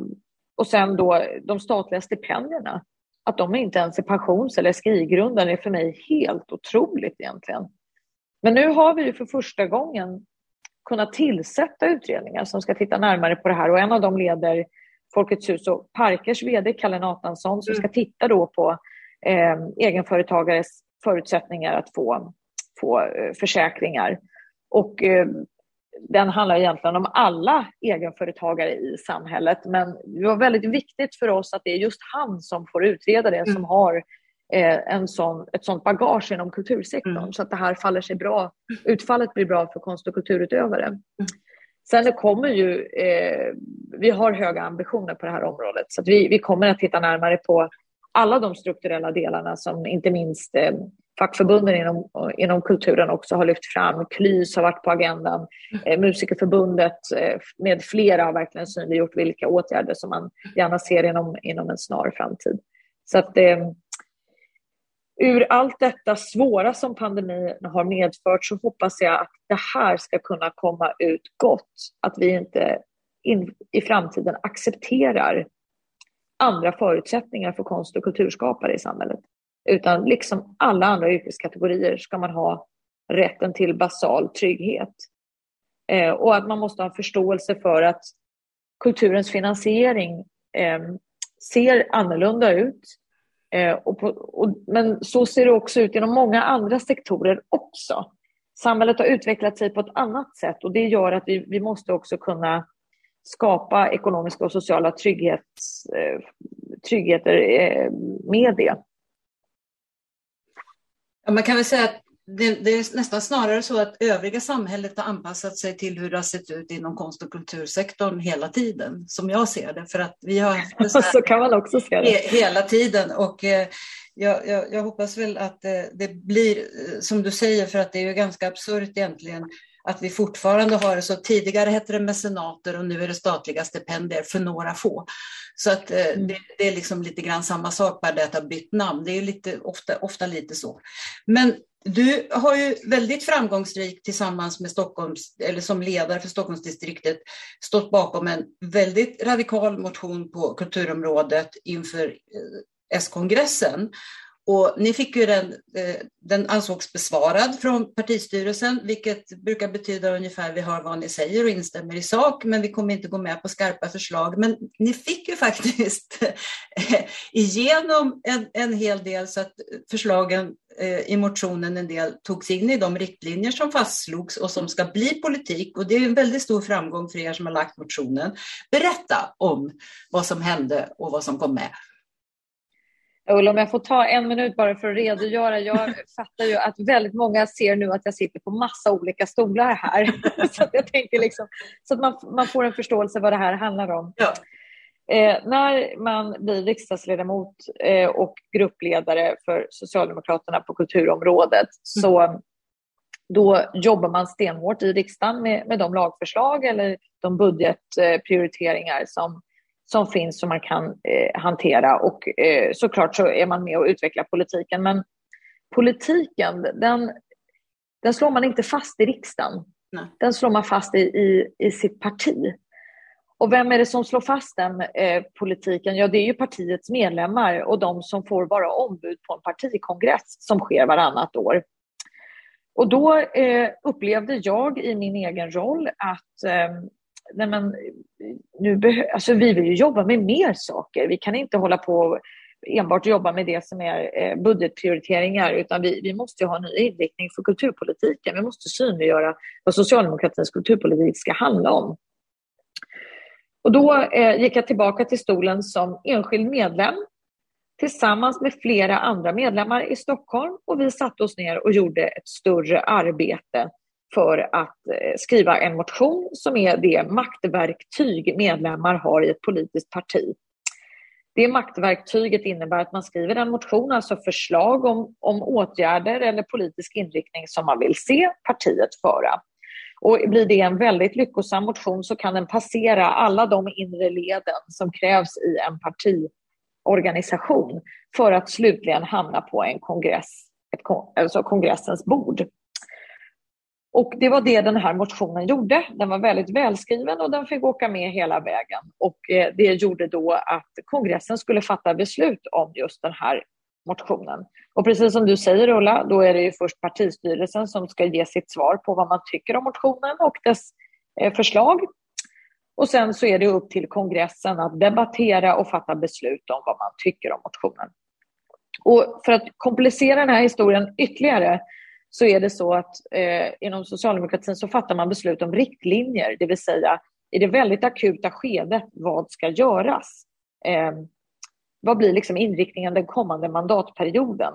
och sen då de statliga stipendierna, att de inte ens är pensions eller skrivgrundande är för mig helt otroligt egentligen. Men nu har vi ju för första gången kunnat tillsätta utredningar som ska titta närmare på det här och en av dem leder Folkets hus och Parkers vd Kalle Nathansson som mm. ska titta då på eh, egenföretagares förutsättningar att få, få eh, försäkringar. Och eh, den handlar egentligen om alla egenföretagare i samhället men det var väldigt viktigt för oss att det är just han som får utreda det mm. som har eh, en sån, ett sånt bagage inom kultursektorn mm. så att det här faller sig bra. Utfallet blir bra för konst och kulturutövare. Mm. Sen det kommer ju, eh, vi har höga ambitioner på det här området så vi, vi kommer att titta närmare på alla de strukturella delarna som inte minst eh, fackförbunden inom, inom kulturen också har lyft fram. KLYS har varit på agendan. Eh, Musikerförbundet eh, med flera har verkligen synliggjort vilka åtgärder som man gärna ser inom, inom en snar framtid. Så att eh, ur allt detta svåra som pandemin har medfört så hoppas jag att det här ska kunna komma ut gott. Att vi inte in, i framtiden accepterar andra förutsättningar för konst och kulturskapare i samhället. Utan liksom alla andra yrkeskategorier ska man ha rätten till basal trygghet. Eh, och att man måste ha förståelse för att kulturens finansiering eh, ser annorlunda ut. Eh, och på, och, men så ser det också ut inom många andra sektorer också. Samhället har utvecklat sig på ett annat sätt och det gör att vi, vi måste också kunna skapa ekonomiska och sociala trygghets, eh, tryggheter eh, med det. Ja, man kan väl säga att det, det, är nästan snarare så att övriga samhället har anpassat sig till hur det har sett ut inom konst och kultursektorn hela tiden, som jag ser det. För att vi har haft så, så kan man också se det. hela tiden. Och eh, jag, jag, jag, hoppas väl att eh, det blir eh, som du säger, för att det är ju ganska absurt egentligen att vi fortfarande har det så. Tidigare hette det mecenater och nu är det statliga stipendier för några få. Så att eh, mm. det, det, är liksom lite grann samma sak, bara det att har bytt namn. Det är lite, ofta, ofta lite så. Men du har ju väldigt framgångsrikt tillsammans med Stockholms, eller som ledare för Stockholmsdistriktet, stått bakom en väldigt radikal motion på kulturområdet inför eh, S-kongressen. Och ni fick ju den, eh, den ansågs besvarad från partistyrelsen, vilket brukar betyda ungefär vi hör vad ni säger och instämmer i sak, men vi kommer inte gå med på skarpa förslag. Men ni fick ju faktiskt eh, igenom en, en hel del så att förslagen eh, i motionen en del togs in i de riktlinjer som fastslogs och som ska bli politik. Och det är en väldigt stor framgång för er som har lagt motionen. Berätta om vad som hände och vad som kom med. Ulla, om jag får ta en minut bara för att redogöra. Jag fattar ju att väldigt många ser nu att jag sitter på massa olika stolar här. så jag tänker liksom, så att man, man får en förståelse vad det här handlar om. Ja. Eh, när man blir riksdagsledamot eh, och gruppledare för Socialdemokraterna på kulturområdet mm. så då jobbar man stenhårt i riksdagen med, med de lagförslag eller de budgetprioriteringar som som finns som man kan eh, hantera och eh, såklart så är man med och utvecklar politiken. Men politiken, den, den slår man inte fast i riksdagen. Nej. Den slår man fast i, i, i sitt parti. Och vem är det som slår fast den eh, politiken? Ja, det är ju partiets medlemmar och de som får vara ombud på en partikongress som sker varannat år. Och då eh, upplevde jag i min egen roll att eh, nej men, nu alltså vi vill ju jobba med mer saker. Vi kan inte hålla på enbart jobba med det som är eh, budgetprioriteringar, utan vi, vi måste ha en ny inriktning för kulturpolitiken. Vi måste synliggöra vad socialdemokratins kulturpolitik ska handla om. Och då eh, gick jag tillbaka till stolen som enskild medlem tillsammans med flera andra medlemmar i Stockholm och vi satte oss ner och gjorde ett större arbete för att eh, skriva en motion som är det maktverktyg medlemmar har i ett politiskt parti. Det maktverktyget innebär att man skriver en motion, alltså förslag om, om åtgärder eller politisk inriktning som man vill se partiet föra. Och blir det en väldigt lyckosam motion så kan den passera alla de inre leden som krävs i en partiorganisation för att slutligen hamna på en kongress, ett, alltså kongressens bord. Och det var det den här motionen gjorde. Den var väldigt välskriven och den fick åka med hela vägen. Och eh, det gjorde då att kongressen skulle fatta beslut om just den här motionen. Och precis som du säger Ulla, då är det ju först partistyrelsen som ska ge sitt svar på vad man tycker om motionen och dess eh, förslag. Och sen så är det upp till kongressen att debattera och fatta beslut om vad man tycker om motionen. Och för att komplicera den här historien ytterligare så är det så att eh, inom socialdemokratin så fattar man beslut om riktlinjer, det vill säga i det väldigt akuta skedet, vad ska göras? Eh, vad blir liksom inriktningen den kommande mandatperioden?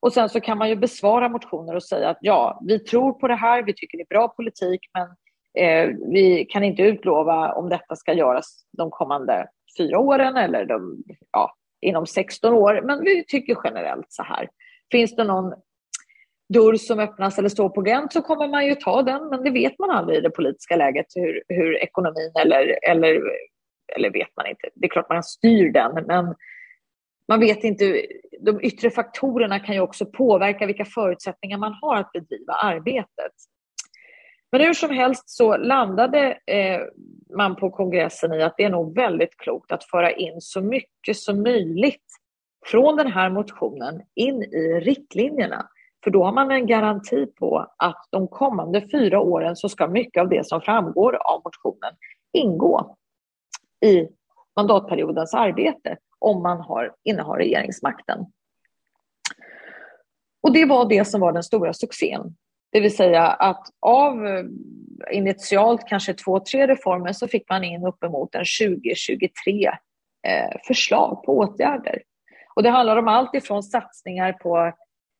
Och sen så kan man ju besvara motioner och säga att ja, vi tror på det här, vi tycker det är bra politik, men eh, vi kan inte utlova om detta ska göras de kommande fyra åren eller de, ja, inom 16 år, men vi tycker generellt så här. Finns det någon dörr som öppnas eller står på gränt så kommer man ju ta den, men det vet man aldrig i det politiska läget hur, hur ekonomin eller, eller, eller vet man inte. Det är klart man styr den, men man vet inte. De yttre faktorerna kan ju också påverka vilka förutsättningar man har att bedriva arbetet. Men hur som helst så landade eh, man på kongressen i att det är nog väldigt klokt att föra in så mycket som möjligt från den här motionen in i riktlinjerna. För då har man en garanti på att de kommande fyra åren så ska mycket av det som framgår av motionen ingå i mandatperiodens arbete om man har, innehar regeringsmakten. Och det var det som var den stora succén. Det vill säga att av eh, initialt kanske två, tre reformer så fick man in uppemot en 20-23 eh, förslag på åtgärder. Och det handlar om allt ifrån satsningar på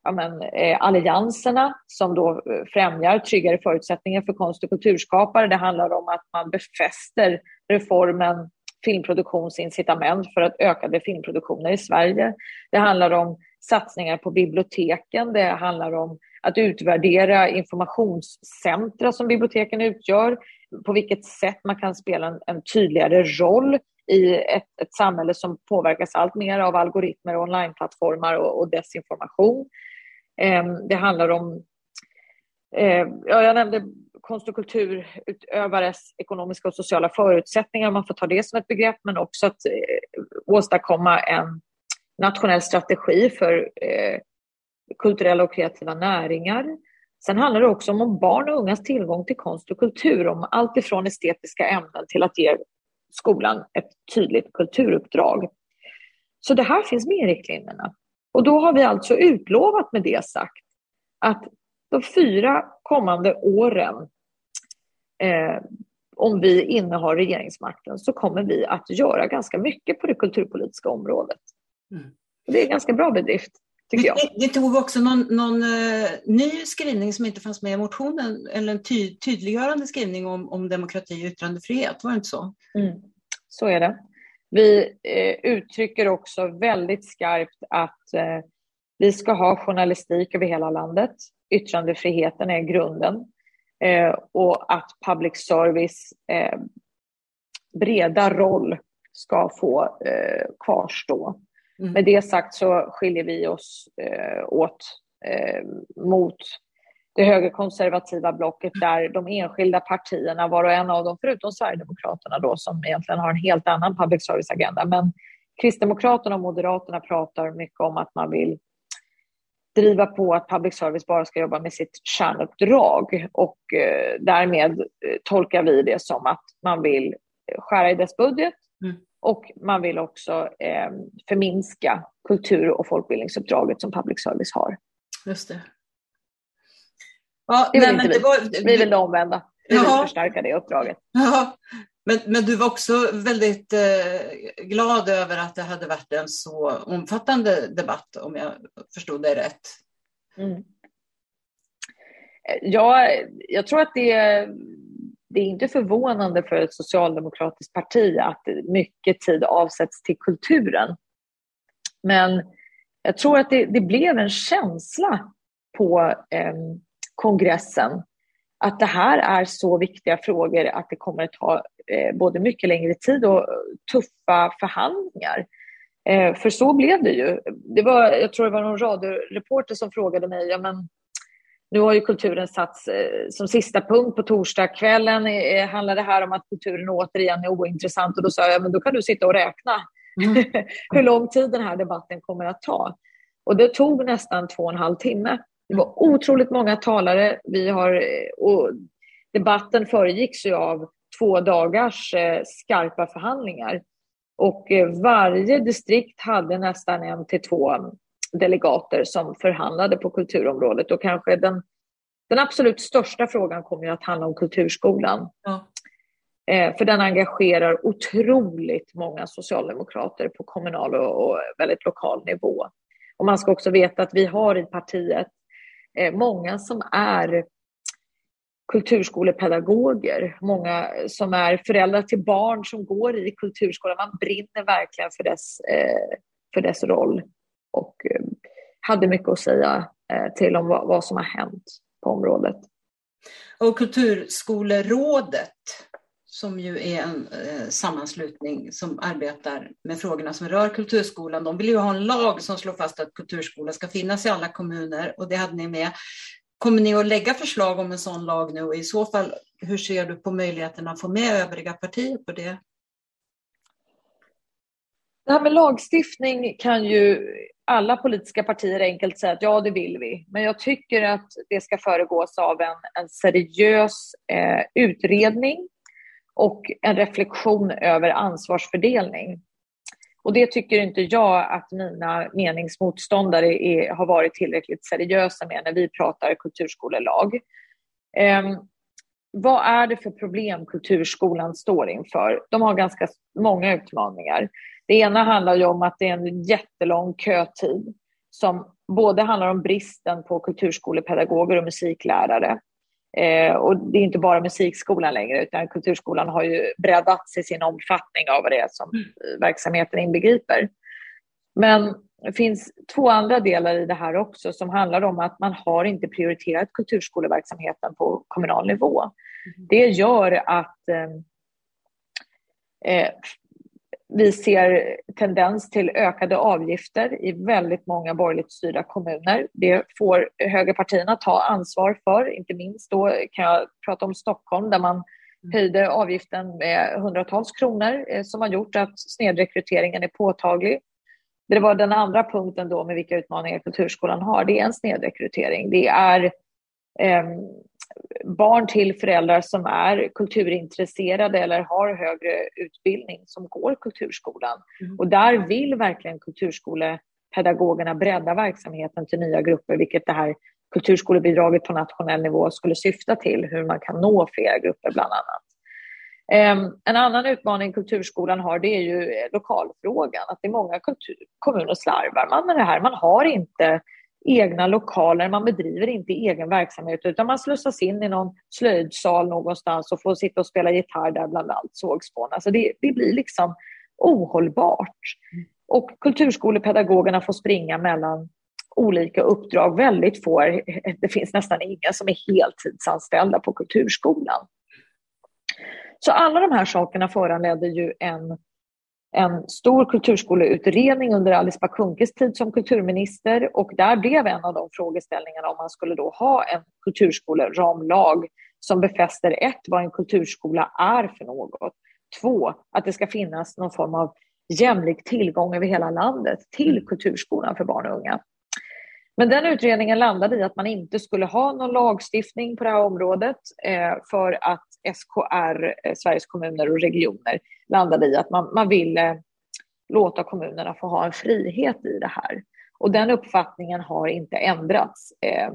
ja, men, eh, allianserna som då eh, främjar tryggare förutsättningar för konst och kulturskapare. Det handlar om att man befäster reformen filmproduktionsincitament för att ökade filmproduktioner i Sverige. Det handlar om satsningar på biblioteken. Det handlar om att utvärdera informationscentra som biblioteken utgör. På vilket sätt man kan spela en, en tydligare roll i ett, ett samhälle som påverkas allt mer av algoritmer onlineplattformar och, och desinformation. Ehm, det handlar om, eh, ja, jag nämnde konst och kulturutövares ekonomiska och sociala förutsättningar, man får ta det som ett begrepp, men också att eh, åstadkomma en nationell strategi för eh, kulturella och kreativa näringar. Sen handlar det också om barn och ungas tillgång till konst och kultur, om allt ifrån estetiska ämnen till att ge skolan ett tydligt kulturuppdrag. Så det här finns med i riktlinjerna. Och då har vi alltså utlovat med det sagt att de fyra kommande åren, eh, om vi innehar regeringsmakten, så kommer vi att göra ganska mycket på det kulturpolitiska området. Mm. Det är en ganska bra bedrift. Tycker jag. Vi, tog också någon, någon uh, ny skrivning som inte fanns med i motionen, eller en ty, tydliggörande skrivning om, om demokrati och yttrandefrihet, var det inte så? Mm. Så är det. Vi eh, uttrycker också väldigt skarpt att eh, vi ska ha journalistik över hela landet. Yttrandefriheten är grunden. Eh, och att public service breda roll ska få kvarstå. Mm. Med det sagt så skiljer vi oss åt mot det högerkonservativa blocket där de enskilda partierna, var och en av dem, förutom Sverigedemokraterna då, som egentligen har en helt annan public service-agenda, men Kristdemokraterna och Moderaterna pratar mycket om att man vill driva på att public service bara ska jobba med sitt kärnuppdrag och eh, därmed eh, tolkar vi det som att man vill skära i dess budget mm. och man vill också eh, förminska kultur och folkbildningsuppdraget som public service har. Just det. Ja, det vill nej, inte vi. Var... Vi vill det omvända. Vi vill Jaha. förstärka det uppdraget. Jaha. Men, men du var också väldigt eh, glad över att det hade varit en så omfattande debatt, om jag förstod det rätt. Mm. Ja, jag tror att det, det är inte förvånande för ett socialdemokratiskt parti att mycket tid avsätts till kulturen. Men jag tror att det, det blev en känsla på eh, kongressen att det här är så viktiga frågor att det kommer att ta eh, både mycket längre tid och tuffa förhandlingar. Eh, för så blev det ju. Det var, jag tror det var någon radioreporter som frågade mig, ja, men nu har ju kulturen satts eh, som sista punkt på torsdagskvällen. Eh, handlar det här om att kulturen återigen är ointressant? Och då sa jag, men då kan du sitta och räkna mm. hur lång tid den här debatten kommer att ta. Och det tog nästan två och en halv timme. Det var otroligt många talare. Vi har, och debatten föregicks ju av två dagars eh, skarpa förhandlingar. Och eh, varje distrikt hade nästan en till två delegater som förhandlade på kulturområdet. Och kanske den, den absolut största frågan kommer att handla om kulturskolan. Ja. Eh, för den engagerar otroligt många socialdemokrater på kommunal och väldigt lokal nivå. Och man ska också veta att vi har i partiet Eh, Eh, många som är kulturskolepedagoger, många som är föräldrar till barn som går i kulturskolan. Man brinner verkligen för dess, eh, för dess roll och eh, hade mycket att säga till om vad som har hänt på området. Och Kulturskolerådet som ju är en eh, sammanslutning som arbetar med frågorna som rör kulturskolan. De vill ju ha en lag som slår fast att kulturskolan ska finnas i alla kommuner och det hade ni med. Kommer ni att lägga förslag om en sån lag nu och i så fall, hur ser du på möjligheten att få med övriga partier på det? Det här med lagstiftning kan ju alla politiska partier enkelt säga att ja, det vill vi. Men jag tycker att det ska föregås av en, en seriös eh, utredning och en reflektion över ansvarsfördelning. Och det tycker inte jag att mina meningsmotståndare är, har varit tillräckligt seriösa med när vi pratar kulturskolelag. Um, vad är det för problem kulturskolan står inför? De har ganska många utmaningar. Det ena handlar ju om att det är en jättelång kötid som både handlar om bristen på kulturskolepedagoger och musiklärare Eh, och det är inte bara musikskolan längre, utan kulturskolan har ju breddats i sin omfattning av vad det är som mm. verksamheten inbegriper. Men det finns två andra delar i det här också som handlar om att man har inte prioriterat kulturskoleverksamheten på kommunal nivå. Mm. Det gör att eh, eh vi ser tendens till ökade avgifter i väldigt många borgerligt styrda kommuner. Det får högerpartierna ta ansvar för, inte minst då kan jag prata om Stockholm där man mm. höjde avgiften med hundratals kronor eh, som har gjort att snedrekryteringen är påtaglig. Det var den andra punkten då med vilka utmaningar kulturskolan har. Det är en snedrekrytering. Det är eh, barn till föräldrar som är kulturintresserade eller har högre utbildning som går kulturskolan. Mm. Och där vill verkligen kulturskolepedagogerna bredda verksamheten till nya grupper, vilket det här kulturskolebidraget på nationell nivå skulle syfta till, hur man kan nå fler grupper bland annat. Um, en annan utmaning kulturskolan har det är ju lokalfrågan, att det är många kultur, kommuner slarvar man med det här. Man har inte egna lokaler, man bedriver inte egen verksamhet utan man slussas in i någon slöjdsal någonstans och får sitta och spela gitarr där bland allt sågspån. Alltså det, det blir liksom ohållbart. Och kulturskolepedagogerna får springa mellan olika uppdrag. Väldigt få, det finns nästan inga som är heltidsanställda på kulturskolan. Så alla de här sakerna föranledde ju en en stor kulturskoleutredning under Alice Bah Kuhnkes tid som kulturminister och där blev en av de frågeställningarna om man skulle då ha en kulturskoleramlag som befäster ett, vad en kulturskola är för något. Två, att det ska finnas någon form av jämlik tillgång över hela landet till mm. kulturskolan för barn och unga. Men den utredningen landade i att man inte skulle ha någon lagstiftning på det här området eh, för att SKR, eh, Sveriges kommuner och regioner, landade i att man, man ville eh, låta kommunerna få ha en frihet i det här. Och den uppfattningen har inte ändrats. Eh.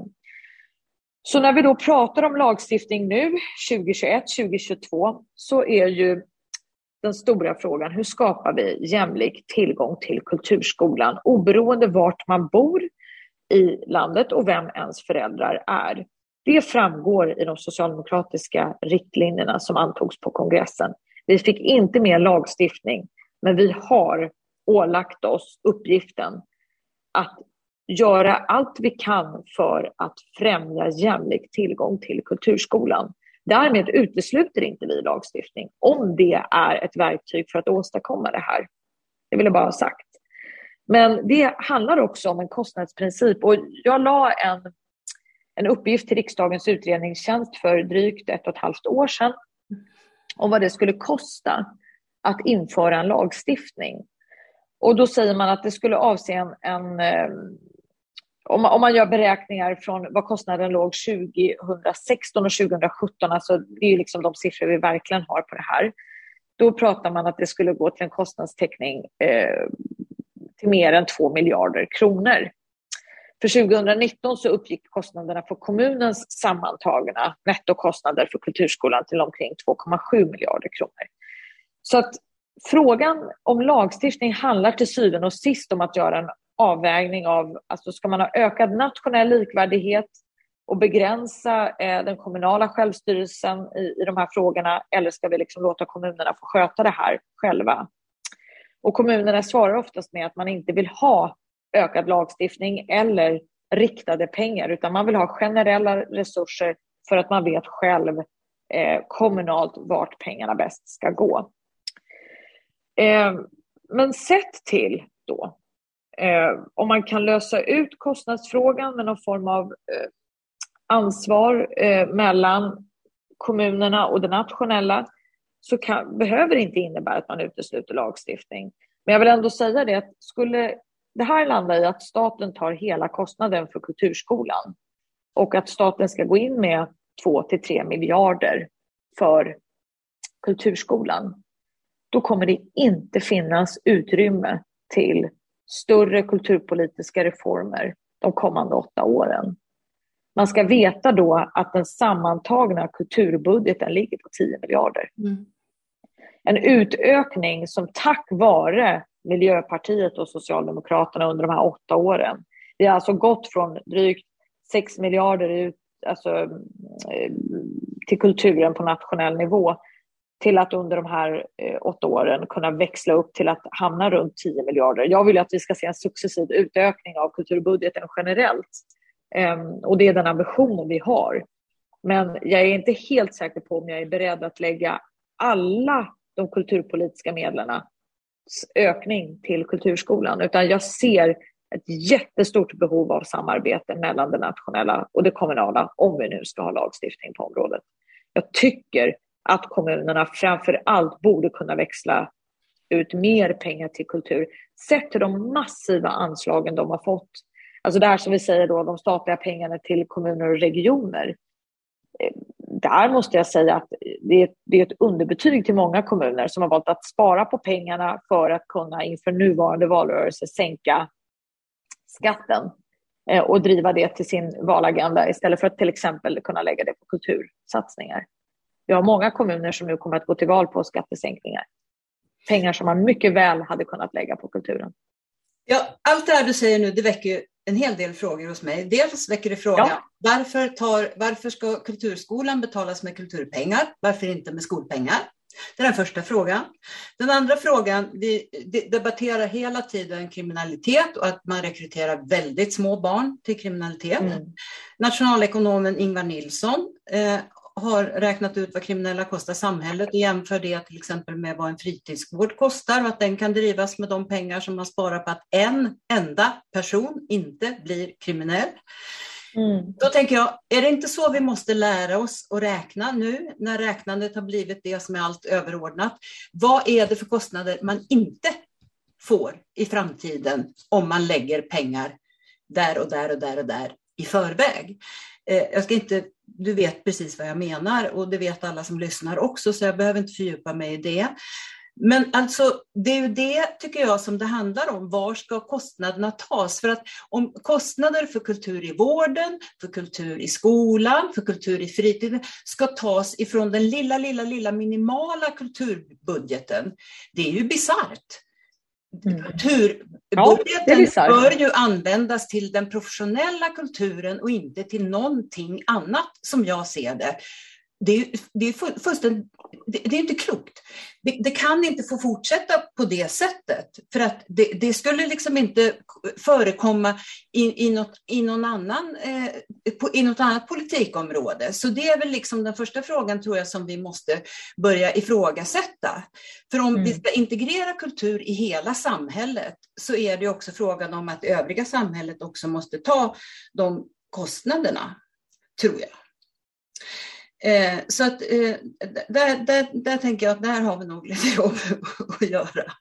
Så när vi då pratar om lagstiftning nu, 2021, 2022, så är ju den stora frågan, hur skapar vi jämlik tillgång till kulturskolan oberoende vart man bor i landet och vem ens föräldrar är. Det framgår i de socialdemokratiska riktlinjerna som antogs på kongressen. Vi fick inte mer lagstiftning, men vi har ålagt oss uppgiften att göra allt vi kan för att främja jämlik tillgång till kulturskolan. Därmed utesluter inte vi lagstiftning om det är ett verktyg för att åstadkomma det här. Det vill jag bara ha sagt. Men det handlar också om en kostnadsprincip och jag la en, en uppgift till riksdagens utredningstjänst för drygt ett och ett halvt år sedan om vad det skulle kosta att införa en lagstiftning. Och då säger man att det skulle avse en, en eh, om man, om man gör beräkningar från vad kostnaden låg 2016 och 2017, alltså det är liksom de siffror vi verkligen har på det här, då pratar man att det skulle gå till en kostnadstäckning eh, till mer än 2 miljarder kronor. För 2019 så uppgick kostnaderna för kommunens sammantagna nettokostnader för kulturskolan till omkring 2,7 miljarder kronor. Så att frågan om lagstiftning handlar till syvende och sist om att göra en avvägning av, alltså ska man ha ökad nationell likvärdighet och begränsa eh, den kommunala självstyrelsen i, i de här frågorna eller ska vi liksom låta kommunerna få sköta det här själva? Och kommunerna svarar oftast med att man inte vill ha ökad lagstiftning eller riktade pengar utan man vill ha generella resurser för att man vet själv eh, kommunalt vart pengarna bäst ska gå. Eh, men sett till då eh, om man kan lösa ut kostnadsfrågan med någon form av eh, ansvar eh, mellan kommunerna och det nationella så kan, behöver det inte innebära att man utesluter lagstiftning. Men jag vill ändå säga det att skulle det här landa i att staten tar hela kostnaden för kulturskolan och att staten ska gå in med 2 till 3 miljarder för kulturskolan, då kommer det inte finnas utrymme till större kulturpolitiska reformer de kommande åtta åren. Man ska veta då att den sammantagna kulturbudgeten ligger på 10 miljarder. Mm. En utökning som tack vare Miljöpartiet och Socialdemokraterna under de här åtta åren. Vi har alltså gått från drygt 6 miljarder ut, alltså, eh, till kulturen på nationell nivå till att under de här eh, åtta åren kunna växla upp till att hamna runt 10 miljarder. Jag vill att vi ska se en successiv utökning av kulturbudgeten generellt. Ehm, och det är den ambitionen vi har. Men jag är inte helt säker på om jag är beredd att lägga alla de kulturpolitiska medlen ökning till kulturskolan, utan jag ser ett jättestort behov av samarbete mellan det nationella och det kommunala om vi nu ska ha lagstiftning på området. Jag tycker att kommunerna framför allt borde kunna växla ut mer pengar till kultur, sett till de massiva anslagen de har fått. Alltså det här som vi säger då, de statliga pengarna till kommuner och regioner. Där måste jag säga att det är, det är ett underbetyg till många kommuner som har valt att spara på pengarna för att kunna inför nuvarande valrörelse sänka skatten eh, och driva det till sin valagenda istället för att till exempel kunna lägga det på kultursatsningar. Vi har många kommuner som nu kommer att gå till val på skattesänkningar. Pengar som man mycket väl hade kunnat lägga på kulturen. Ja, allt det här du säger nu, det väcker en hel del frågor hos mig. Dels väcker det frågan, ja. varför, tar, varför ska kulturskolan betalas med kulturpengar? Varför inte med skolpengar? Det är den första frågan. Den andra frågan, vi debatterar hela tiden kriminalitet och att man rekryterar väldigt små barn till kriminalitet. Mm. Nationalekonomen Ingvar Nilsson eh, har räknat ut vad kriminella kostar samhället och jämför det till exempel med vad en fritidsgård kostar och att den kan drivas med de pengar som man sparar på att en enda person inte blir kriminell. Mm. Då tänker jag, är det inte så vi måste lära oss att räkna nu när räknandet har blivit det som är allt överordnat? Vad är det för kostnader man inte får i framtiden om man lägger pengar där och där och där och där i förväg. Eh, jag ska inte, du vet precis vad jag menar och det vet alla som lyssnar också så jag behöver inte fördjupa mig i det. Men alltså, det är ju det, tycker jag, som det handlar om. Var ska kostnaderna tas? För att om kostnader för kultur i vården, för kultur i skolan, för kultur i fritiden ska tas ifrån den lilla, lilla, lilla minimala kulturbudgeten, det är ju bisarrt. Mm. Kulturbudgeten ja, bör ju användas till den professionella kulturen och inte till någonting annat som jag ser det det är, det är fullständigt, det, det är inte klokt. Det, det, kan inte få fortsätta på det sättet för att det, det skulle liksom inte förekomma i, i, något, i, någon annan, eh, på, i något annat politikområde. Så det är väl liksom den första frågan tror jag som vi måste börja ifrågasätta. För om mm. vi ska integrera kultur i hela samhället så är det också frågan om att övriga samhället också måste ta de kostnaderna, tror jag. Eh, så att eh, där, där, där tänker jag att där har vi nog lite jobb att göra.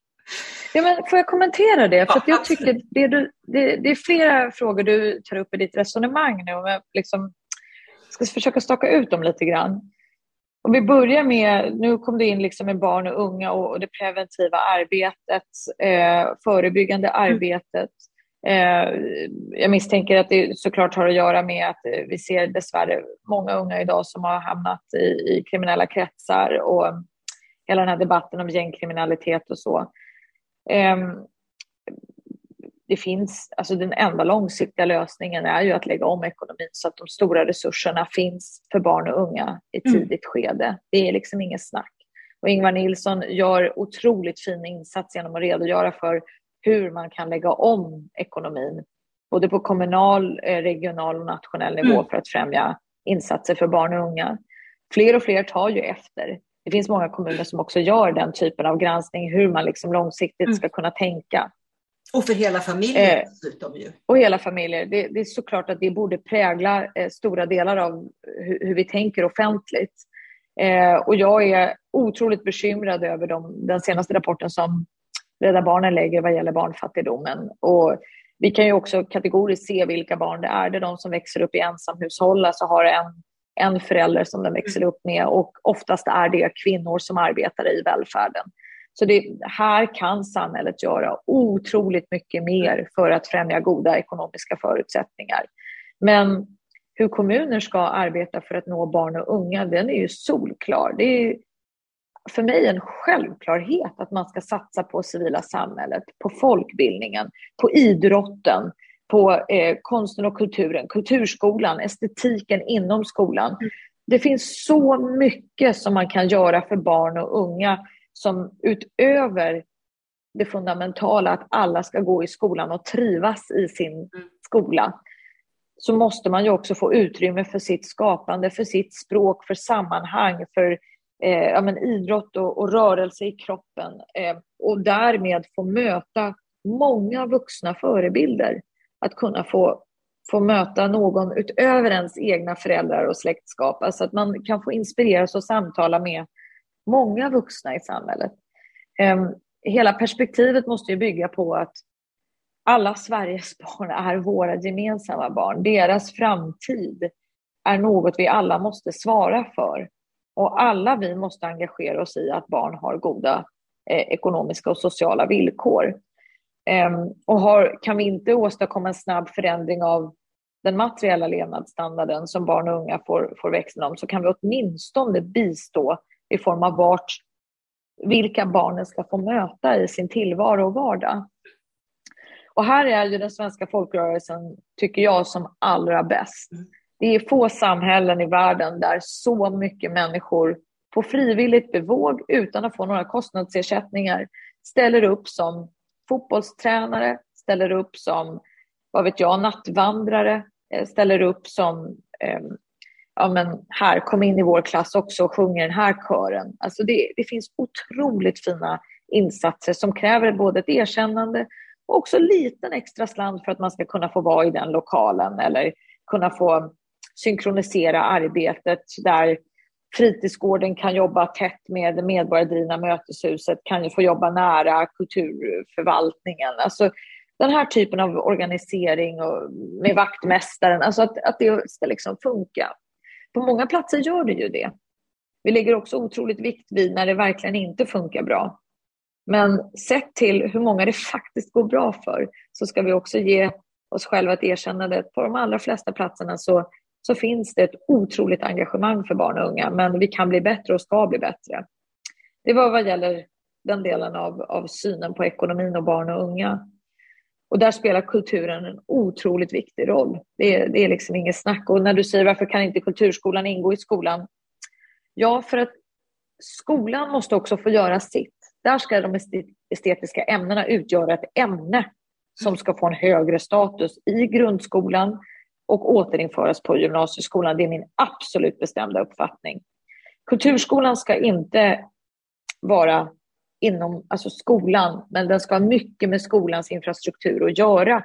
Ja, men får jag kommentera det? För ja, jag tycker det, du, det, det, är flera frågor du tar upp i ditt resonemang nu. Om jag liksom ska försöka staka ut dem lite grann. Om vi börjar med, nu kom du in liksom med barn och unga och, och det preventiva arbetet, eh, förebyggande mm. arbetet. Eh, jag misstänker att det såklart har att göra med att vi ser dessvärre många unga idag som har hamnat i, i kriminella kretsar och hela den här debatten om gängkriminalitet och så. Ehm, det finns, alltså den enda långsiktiga lösningen är ju att lägga om ekonomin så att de stora resurserna finns för barn och unga i mm. tidigt skede. Det är liksom inget snack. Och Ingvar Nilsson gör otroligt fin insats genom att redogöra för hur man kan lägga om ekonomin, både på kommunal, eh, regional och nationell nivå mm. för att främja insatser för barn och unga. Fler och fler tar ju efter. Det finns många kommuner som också gör den typen av granskning, hur man liksom långsiktigt mm. ska kunna tänka. Och för hela familjer eh, dessutom ju. Och hela familjer. Det, det, är såklart att det borde prägla eh, stora delar av hur, hur vi tänker offentligt. Eh, och jag är otroligt bekymrad över de, den senaste rapporten som Rädda Barnen lägger vad gäller barnfattigdomen. Och vi kan ju också kategoriskt se vilka barn det är. Det är de som växer upp i ensamhushåll, alltså har en, en förälder som de växer upp med och oftast är det kvinnor som arbetar i välfärden. Så det, här kan samhället göra otroligt mycket mer för att främja goda ekonomiska förutsättningar. Men hur kommuner ska arbeta för att nå barn och unga, den är ju solklar. Det är för mig en självklarhet att man ska satsa på civila samhället, på folkbildningen, på idrotten, på eh, konsten och kulturen, kulturskolan, estetiken inom skolan. Mm. Det finns så mycket som man kan göra för barn och unga som utöver det fundamentala att alla ska gå i skolan och trivas i sin mm. skola så måste man ju också få utrymme för sitt skapande, för sitt språk, för sammanhang, för eh, ja, men idrott och, och, rörelse i kroppen eh, och därmed få möta många vuxna förebilder. Att kunna få, få möta någon utöver ens egna föräldrar och släktskap. Alltså att man kan få inspireras och samtala med många vuxna i samhället. Eh, hela perspektivet måste ju bygga på att alla Sveriges barn är våra gemensamma barn. Deras framtid är något vi alla måste svara för. Och alla vi måste engagera oss i att barn har goda eh, ekonomiska och sociala villkor. Eh, och har, kan vi inte åstadkomma en snabb förändring av den materiella levnadsstandarden som barn och unga får, får växa om så kan vi åtminstone bistå i form av vart, vilka barnen ska få möta i sin tillvaro och vardag. Och här är ju den svenska folkrörelsen, tycker jag, som allra bäst. Mm. Det är få samhällen i världen där så mycket människor på frivilligt bevåg utan att få några kostnadsersättningar ställer upp som fotbollstränare, ställer upp som vad vet jag, nattvandrare, eh, ställer upp som eh, ja men här, kom in i vår klass också och sjunger den här kören. Alltså det, det finns otroligt fina insatser som kräver både ett erkännande och också liten extra slant för att man ska kunna få vara i den lokalen eller kunna få synkronisera arbetet där fritidsgården kan jobba tätt med det medborgardrivna möteshuset, kan ju få jobba nära kulturförvaltningen. Alltså, den här typen av organisering och med vaktmästaren, alltså att, att det ska liksom funka. På många platser gör det ju det. Vi lägger också otroligt vikt vid när det verkligen inte funkar bra. Men sett till hur många det faktiskt går bra för så ska vi också ge oss själva ett erkännande. På de allra flesta platserna så, så finns det ett otroligt engagemang för barn och unga, men vi kan bli bättre och ska bli bättre. Det var vad gäller den delen av, av synen på ekonomin och barn och unga. Och där spelar kulturen en otroligt viktig roll. Det är, det är liksom inget snack. Och när du säger varför kan inte kulturskolan ingå i skolan? Ja, för att skolan måste också få göra sitt. Där ska de estetiska ämnena utgöra ett ämne som ska få en högre status i grundskolan och återinföras på gymnasieskolan. Det är min absolut bestämda uppfattning. Kulturskolan ska inte vara inom alltså skolan, men den ska ha mycket med skolans infrastruktur att göra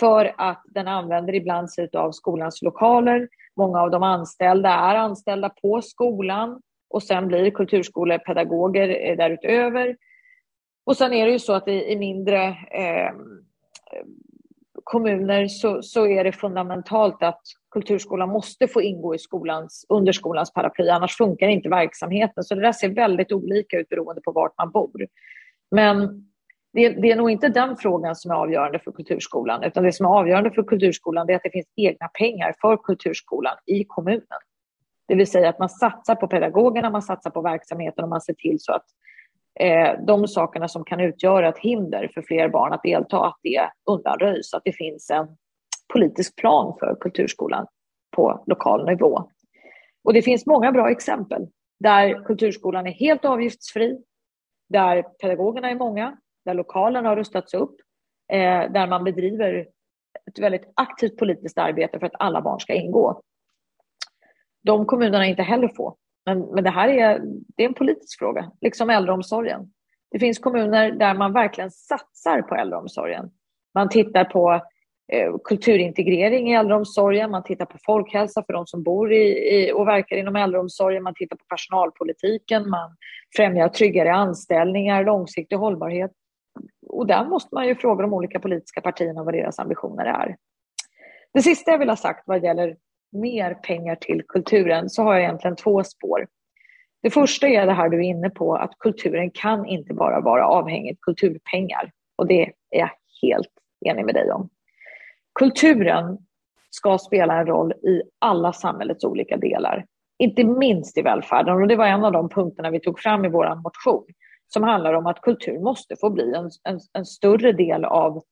för att den använder ibland sig av skolans lokaler. Många av de anställda är anställda på skolan och sen blir kulturskolepedagoger eh, därutöver. Och sen är det ju så att i, i mindre eh, kommuner så, så är det fundamentalt att kulturskolan måste få ingå i skolans, under skolans paraply, annars funkar inte verksamheten. Så det där ser väldigt olika ut beroende på vart man bor. Men det, det, är nog inte den frågan som är avgörande för kulturskolan, utan det som är avgörande för kulturskolan är att det finns egna pengar för kulturskolan i kommunen. Det vill säga att man satsar på pedagogerna, man satsar på verksamheten och man ser till så att eh, de sakerna som kan utgöra ett hinder för fler barn att delta, att det undanröjs, att det finns en politisk plan för kulturskolan på lokal nivå. Och det finns många bra exempel där kulturskolan är helt avgiftsfri, där pedagogerna är många, där lokalerna har rustats upp, eh, där man bedriver ett väldigt aktivt politiskt arbete för att alla barn ska ingå. De kommunerna är inte heller få. Men, men det här är, det är en politisk fråga, liksom äldreomsorgen. Det finns kommuner där man verkligen satsar på äldreomsorgen. Man tittar på eh, kulturintegrering i äldreomsorgen, man tittar på folkhälsa för de som bor i, i, och verkar inom äldreomsorgen, man tittar på personalpolitiken, man främjar tryggare anställningar, långsiktig hållbarhet. Och där måste man ju fråga de olika politiska partierna vad deras ambitioner är. Det sista jag vill ha sagt vad gäller mer pengar till kulturen så har jag egentligen två spår. Det första är det här du är inne på, att kulturen kan inte bara vara avhängigt kulturpengar. Och det är jag helt enig med dig om. Kulturen ska spela en roll i alla samhällets olika delar. Inte minst i välfärden. Och det var en av de punkterna vi tog fram i vår motion som handlar om att kultur måste få bli en, en, en större del av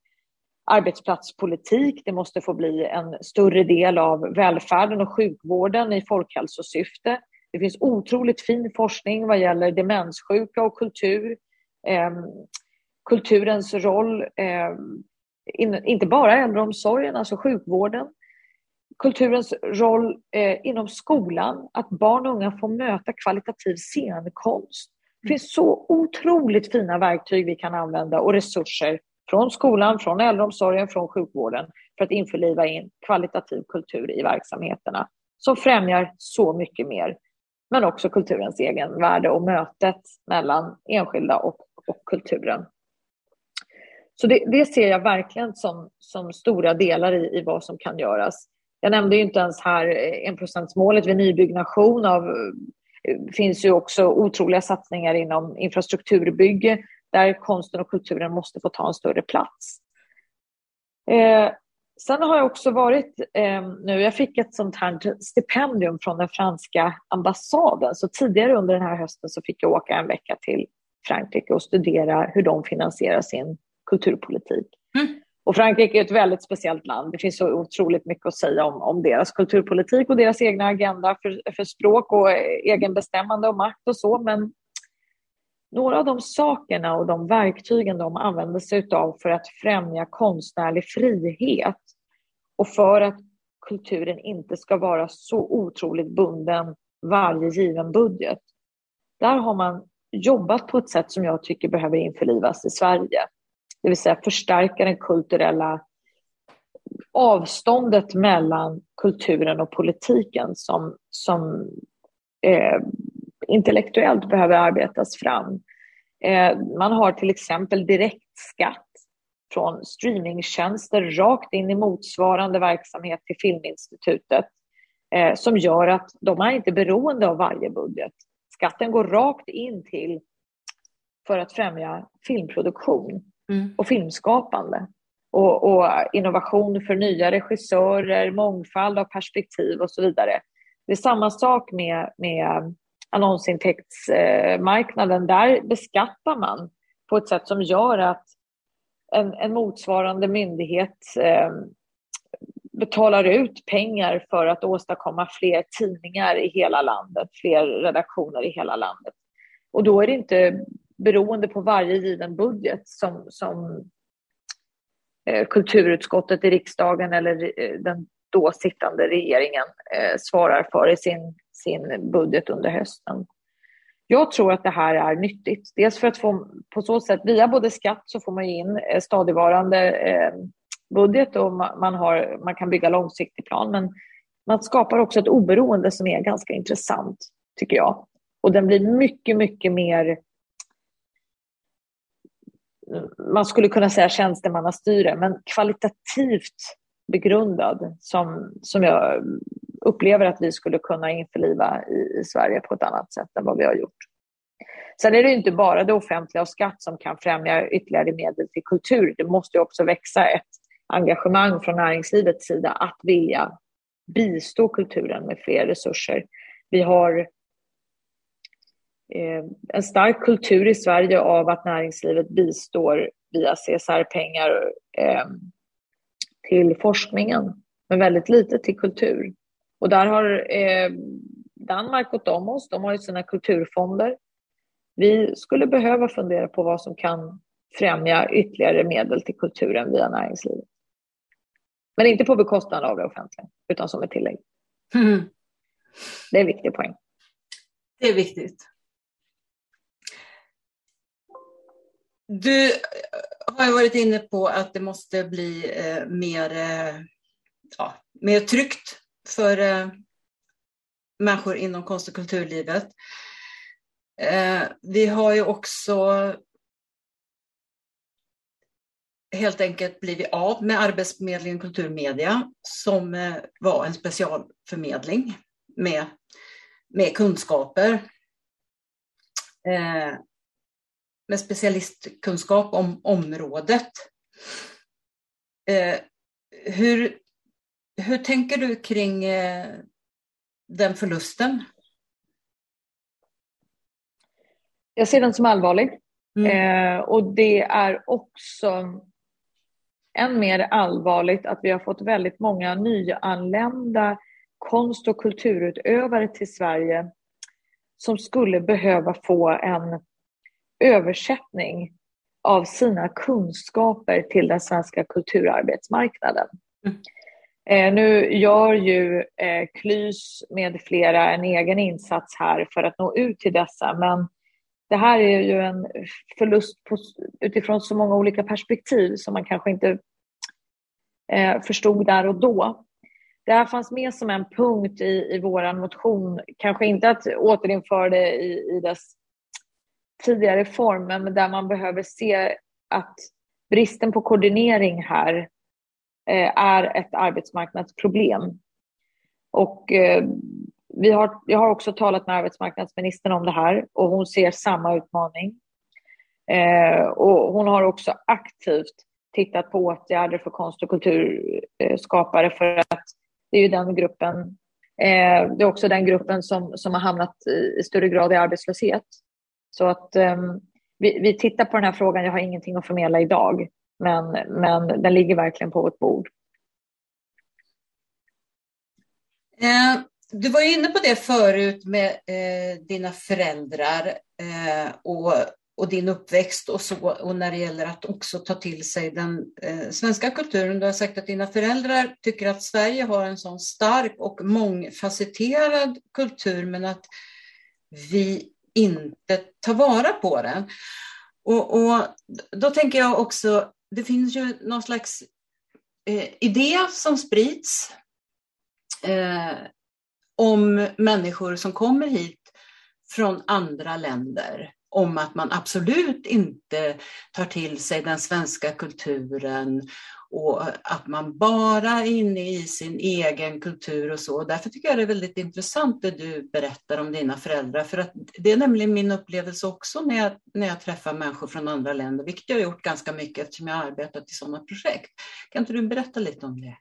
arbetsplatspolitik. Det måste få bli en större del av välfärden och sjukvården i folkhälsosyfte. Det finns otroligt fin forskning vad gäller demenssjuka och kultur. Eh, kulturens roll, eh, in, inte bara äldreomsorgen, alltså sjukvården. Kulturens roll eh, inom skolan, att barn och unga får möta kvalitativ scenkonst. Det finns så otroligt fina verktyg vi kan använda och resurser från skolan, från äldreomsorgen, från sjukvården för att införliva in kvalitativ kultur i verksamheterna som främjar så mycket mer. Men också kulturens egen värde och mötet mellan enskilda och, och kulturen. Så det, det, ser jag verkligen som, som stora delar i, i vad som kan göras. Jag nämnde ju inte ens här enprocentsmålet vid nybyggnation av det finns ju också otroliga satsningar inom infrastrukturbygge där konsten och kulturen måste få ta en större plats. Eh, sen har jag också varit eh, nu, jag fick ett sånt här stipendium från den franska ambassaden, så tidigare under den här hösten så fick jag åka en vecka till Frankrike och studera hur de finansierar sin kulturpolitik. Mm. Och Frankrike är ett väldigt speciellt land. Det finns så otroligt mycket att säga om, om deras kulturpolitik och deras egna agenda för, för språk och egenbestämmande och makt och så. Men några av de sakerna och de verktygen de använder sig av för att främja konstnärlig frihet och för att kulturen inte ska vara så otroligt bunden varje given budget. Där har man jobbat på ett sätt som jag tycker behöver införlivas i Sverige. Det vill säga förstärka den kulturella avståndet mellan kulturen och politiken som, som eh, intellektuellt behöver arbetas fram. Eh, man har till exempel direktskatt från streamingtjänster rakt in i motsvarande verksamhet till Filminstitutet eh, som gör att de är inte beroende av varje budget. Skatten går rakt in till för att främja filmproduktion mm. och filmskapande och, och, innovation för nya regissörer, mångfald av perspektiv och så vidare. Det är samma sak med, med annonsintäktsmarknaden. Där beskattar man på ett sätt som gör att en, en motsvarande myndighet eh, betalar ut pengar för att åstadkomma fler tidningar i hela landet, fler redaktioner i hela landet. Och då är det inte beroende på varje given budget som, som eh, kulturutskottet i riksdagen eller eh, den då sittande regeringen eh, svarar för i sin, sin budget under hösten. Jag tror att det här är nyttigt. Dels för att få på så sätt, via både skatt så får man in eh, stadigvarande eh, budget och man, har, man kan bygga långsiktig plan. Men man skapar också ett oberoende som är ganska intressant, tycker jag. Och den blir mycket, mycket mer man skulle kunna säga tjänstemannastyre, men kvalitativt begrundad som, som jag upplever att vi skulle kunna införliva i, i Sverige på ett annat sätt än vad vi har gjort. Sen är det inte bara det offentliga och skatt som kan främja ytterligare medel till kultur. Det måste också växa ett engagemang från näringslivets sida att vilja bistå kulturen med fler resurser. Vi har eh, en stark kultur i Sverige av att näringslivet bistår via CSR-pengar eh, till forskningen, men väldigt lite till kultur. Och där har eh, Danmark gått om oss. De har ju sina kulturfonder. Vi skulle behöva fundera på vad som kan främja ytterligare medel till kulturen via näringslivet. Men inte på bekostnad av det offentliga, utan som ett tillägg. Mm. Det är en viktig poäng. Det är viktigt. Du eh, har ju varit inne på att det måste bli eh, mer, eh, ja, mer tryggt för eh, människor inom konst och kulturlivet. Eh, vi har ju också helt enkelt blivit av med Arbetsförmedlingen Kulturmedia som eh, var en specialförmedling med, med kunskaper. Eh, med specialistkunskap om området. Eh, hur, hur tänker du kring eh, den förlusten? Jag ser den som allvarlig. Mm. Eh, och det är också än mer allvarligt att vi har fått väldigt många nyanlända konst och kulturutövare till Sverige som skulle behöva få en översättning av sina kunskaper till den svenska kulturarbetsmarknaden. Mm. Eh, nu gör ju eh, Klys med flera en egen insats här för att nå ut till dessa, men det här är ju en förlust på, utifrån så många olika perspektiv som man kanske inte eh, förstod där och då. Det här fanns med som en punkt i, i vår motion, kanske inte att återinföra det i, i dess tidigare formen, men där man behöver se att bristen på koordinering här eh, är ett arbetsmarknadsproblem. Och eh, vi har, jag har också talat med arbetsmarknadsministern om det här och hon ser samma utmaning. Eh, och hon har också aktivt tittat på åtgärder för konst och kulturskapare för att det är ju den gruppen, det är också den gruppen som, som har hamnat i, i större grad i arbetslöshet. Så att um, vi, vi tittar på den här frågan. Jag har ingenting att förmedla idag, men, men den ligger verkligen på vårt bord. Eh, du var inne på det förut med eh, dina föräldrar eh, och, och din uppväxt och så, och när det gäller att också ta till sig den eh, svenska kulturen. Du har sagt att dina föräldrar tycker att Sverige har en sån stark och mångfacetterad kultur, men att vi inte tar vara på den. Och, och då tänker jag också, det finns ju någon slags eh, idé som sprids eh, om människor som kommer hit från andra länder om att man absolut inte tar till sig den svenska kulturen och att man bara är inne i sin egen kultur och så. Därför tycker jag det är väldigt intressant det du berättar om dina föräldrar, för att det är nämligen min upplevelse också när jag, när jag träffar människor från andra länder, vilket jag har gjort ganska mycket eftersom jag har arbetat i sådana projekt. Kan inte du berätta lite om det?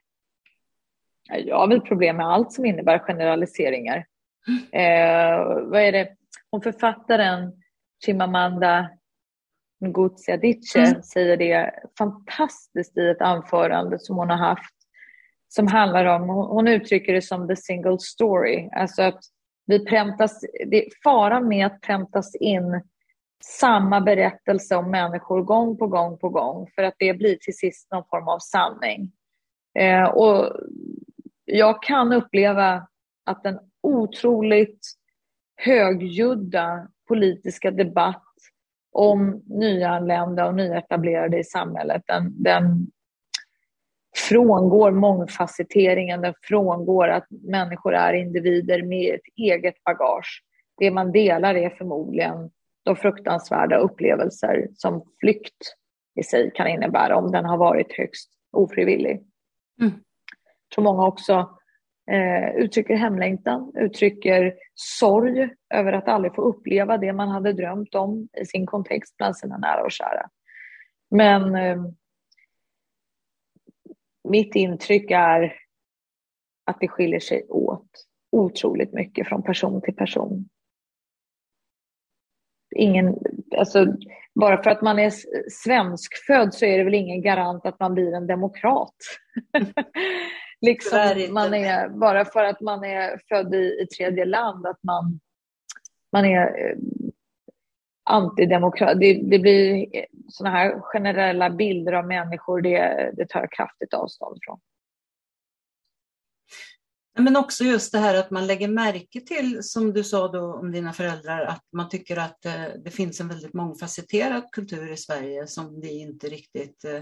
Jag har väl problem med allt som innebär generaliseringar. Mm. Eh, vad är det? Hon författaren Chimamanda Ngozi Adichie mm. säger det fantastiskt i ett anförande som hon har haft som handlar om, hon uttrycker det som the single story, alltså att vi präntas, det är faran med att präntas in samma berättelse om människor gång på gång på gång för att det blir till sist någon form av sanning. Eh, och jag kan uppleva att den otroligt högljudda politiska debatt om nyanlända och nyetablerade i samhället. Den, den frångår mångfacetteringen, den frångår att människor är individer med ett eget bagage. Det man delar är förmodligen de fruktansvärda upplevelser som flykt i sig kan innebära om den har varit högst ofrivillig. Mm. Jag tror många också eh, uttrycker hemlängtan, uttrycker sorg över att aldrig få uppleva det man hade drömt om i sin kontext bland sina nära och kära. Men eh, mitt intryck är att det skiljer sig åt otroligt mycket från person till person. Ingen, alltså, bara för att man är svenskfödd så är det väl ingen garant att man blir en demokrat. liksom man är, bara för att man är född i, i tredje land, att man, man är eh, antidemokrat. Det, det blir sådana här generella bilder av människor, det, det tar jag kraftigt avstånd från. Men också just det här att man lägger märke till, som du sa då om dina föräldrar, att man tycker att eh, det finns en väldigt mångfacetterad kultur i Sverige som vi inte riktigt eh,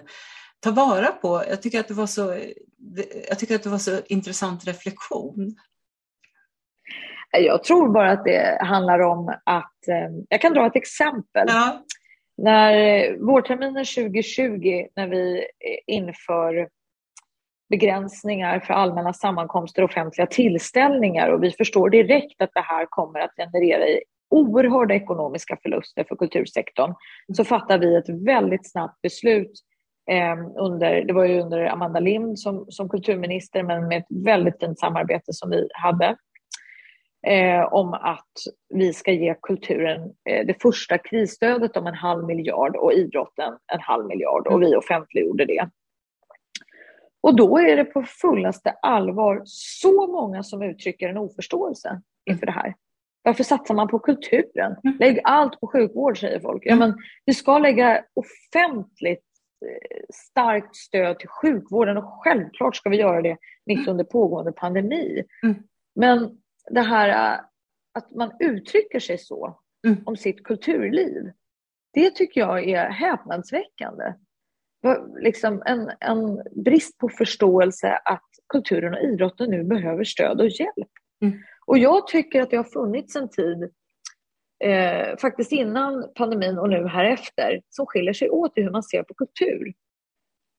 ta vara på. Jag tycker att det var så, jag tycker att det var så intressant reflektion. Jag tror bara att det handlar om att, eh, jag kan dra ett exempel. Ja. När vårterminen 2020, när vi inför begränsningar för allmänna sammankomster och offentliga tillställningar och vi förstår direkt att det här kommer att generera oerhörda ekonomiska förluster för kultursektorn, så fattar vi ett väldigt snabbt beslut eh, under, det var ju under Amanda Lind som, som kulturminister, men med ett väldigt fint samarbete som vi hade. Eh, om att vi ska ge kulturen eh, det första krisstödet om en halv miljard och idrotten en halv miljard och vi offentliggjorde det. Och då är det på fullaste allvar så många som uttrycker en oförståelse inför det här. Varför satsar man på kulturen? Mm. Lägg allt på sjukvård, säger folk. Ja, men vi ska lägga offentligt starkt stöd till sjukvården och självklart ska vi göra det mitt under pågående pandemi. Mm. Men det här äh, att man uttrycker sig så mm. om sitt kulturliv, det tycker jag är häpnadsväckande. Liksom en, en brist på förståelse att kulturen och idrotten nu behöver stöd och hjälp. Mm. Och jag tycker att det har funnits en tid eh, faktiskt innan pandemin och nu här efter som skiljer sig åt i hur man ser på kultur.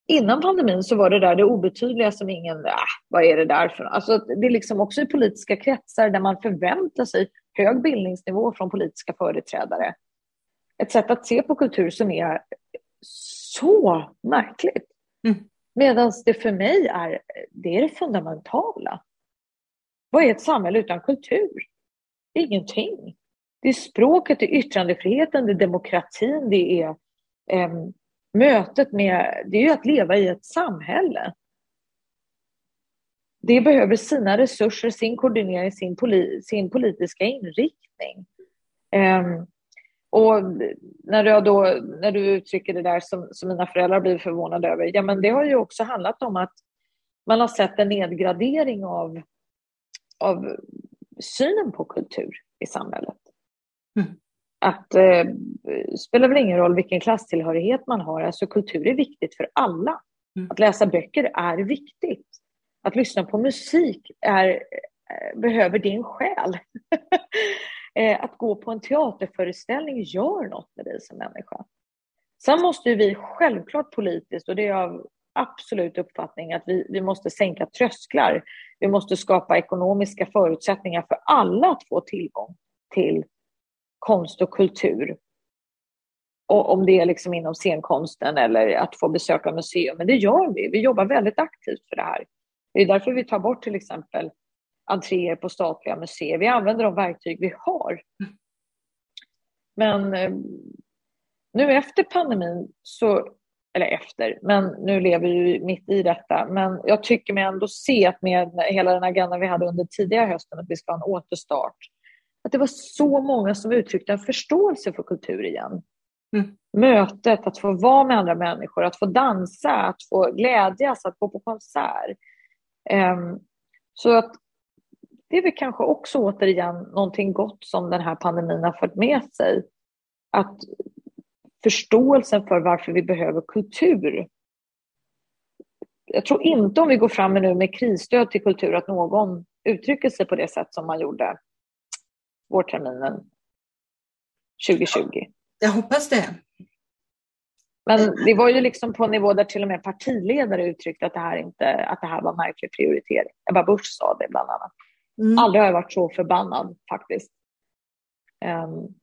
Innan pandemin så var det där det obetydliga som ingen, äh, vad är det där för alltså Det är liksom också i politiska kretsar där man förväntar sig hög bildningsnivå från politiska företrädare. Ett sätt att se på kultur som är så märkligt. Mm. Medan det för mig är det, är det fundamentala. Vad är ett samhälle utan kultur? Ingenting. Det är språket, det är yttrandefriheten, det är demokratin, det är eh, mötet med... Det är ju att leva i ett samhälle. Det behöver sina resurser, sin koordinering, sin, poli, sin politiska inriktning. Eh, och när, jag då, när du uttrycker det där som, som mina föräldrar blir förvånade över, ja men det har ju också handlat om att man har sett en nedgradering av, av synen på kultur i samhället. Att eh, spelar väl ingen roll vilken klasstillhörighet man har, alltså kultur är viktigt för alla. Mm. Att läsa böcker är viktigt. Att lyssna på musik är, eh, behöver din själ. Eh, att gå på en teaterföreställning gör något med dig som människa. Sen måste vi självklart politiskt, och det är av absolut uppfattning, att vi, vi måste sänka trösklar. Vi måste skapa ekonomiska förutsättningar för alla att få tillgång till konst och kultur. Och om det är liksom inom scenkonsten eller att få besöka museum. Men det gör vi. Vi jobbar väldigt aktivt för det här. Det är därför vi tar bort till exempel entréer på statliga museer. Vi använder de verktyg vi har. Men eh, nu efter pandemin, så, eller efter, men nu lever vi mitt i detta. Men jag tycker mig ändå se att med hela den agenda vi hade under tidigare hösten, att vi ska ha en återstart, att det var så många som uttryckte en förståelse för kultur igen. Mm. Mötet, att få vara med andra människor, att få dansa, att få glädjas, att gå på konsert. Um, så att det är väl kanske också återigen någonting gott som den här pandemin har fört med sig. Att förståelsen för varför vi behöver kultur. Jag tror inte om vi går fram nu med krisstöd till kultur att någon uttrycker sig på det sätt som man gjorde vårterminen 2020. Jag hoppas det. Men det var ju liksom på en nivå där till och med partiledare uttryckte att det här, inte, att det här var märklig prioritering. Ebba Busch sa det bland annat. Mm. Aldrig har jag varit så förbannad faktiskt. Um,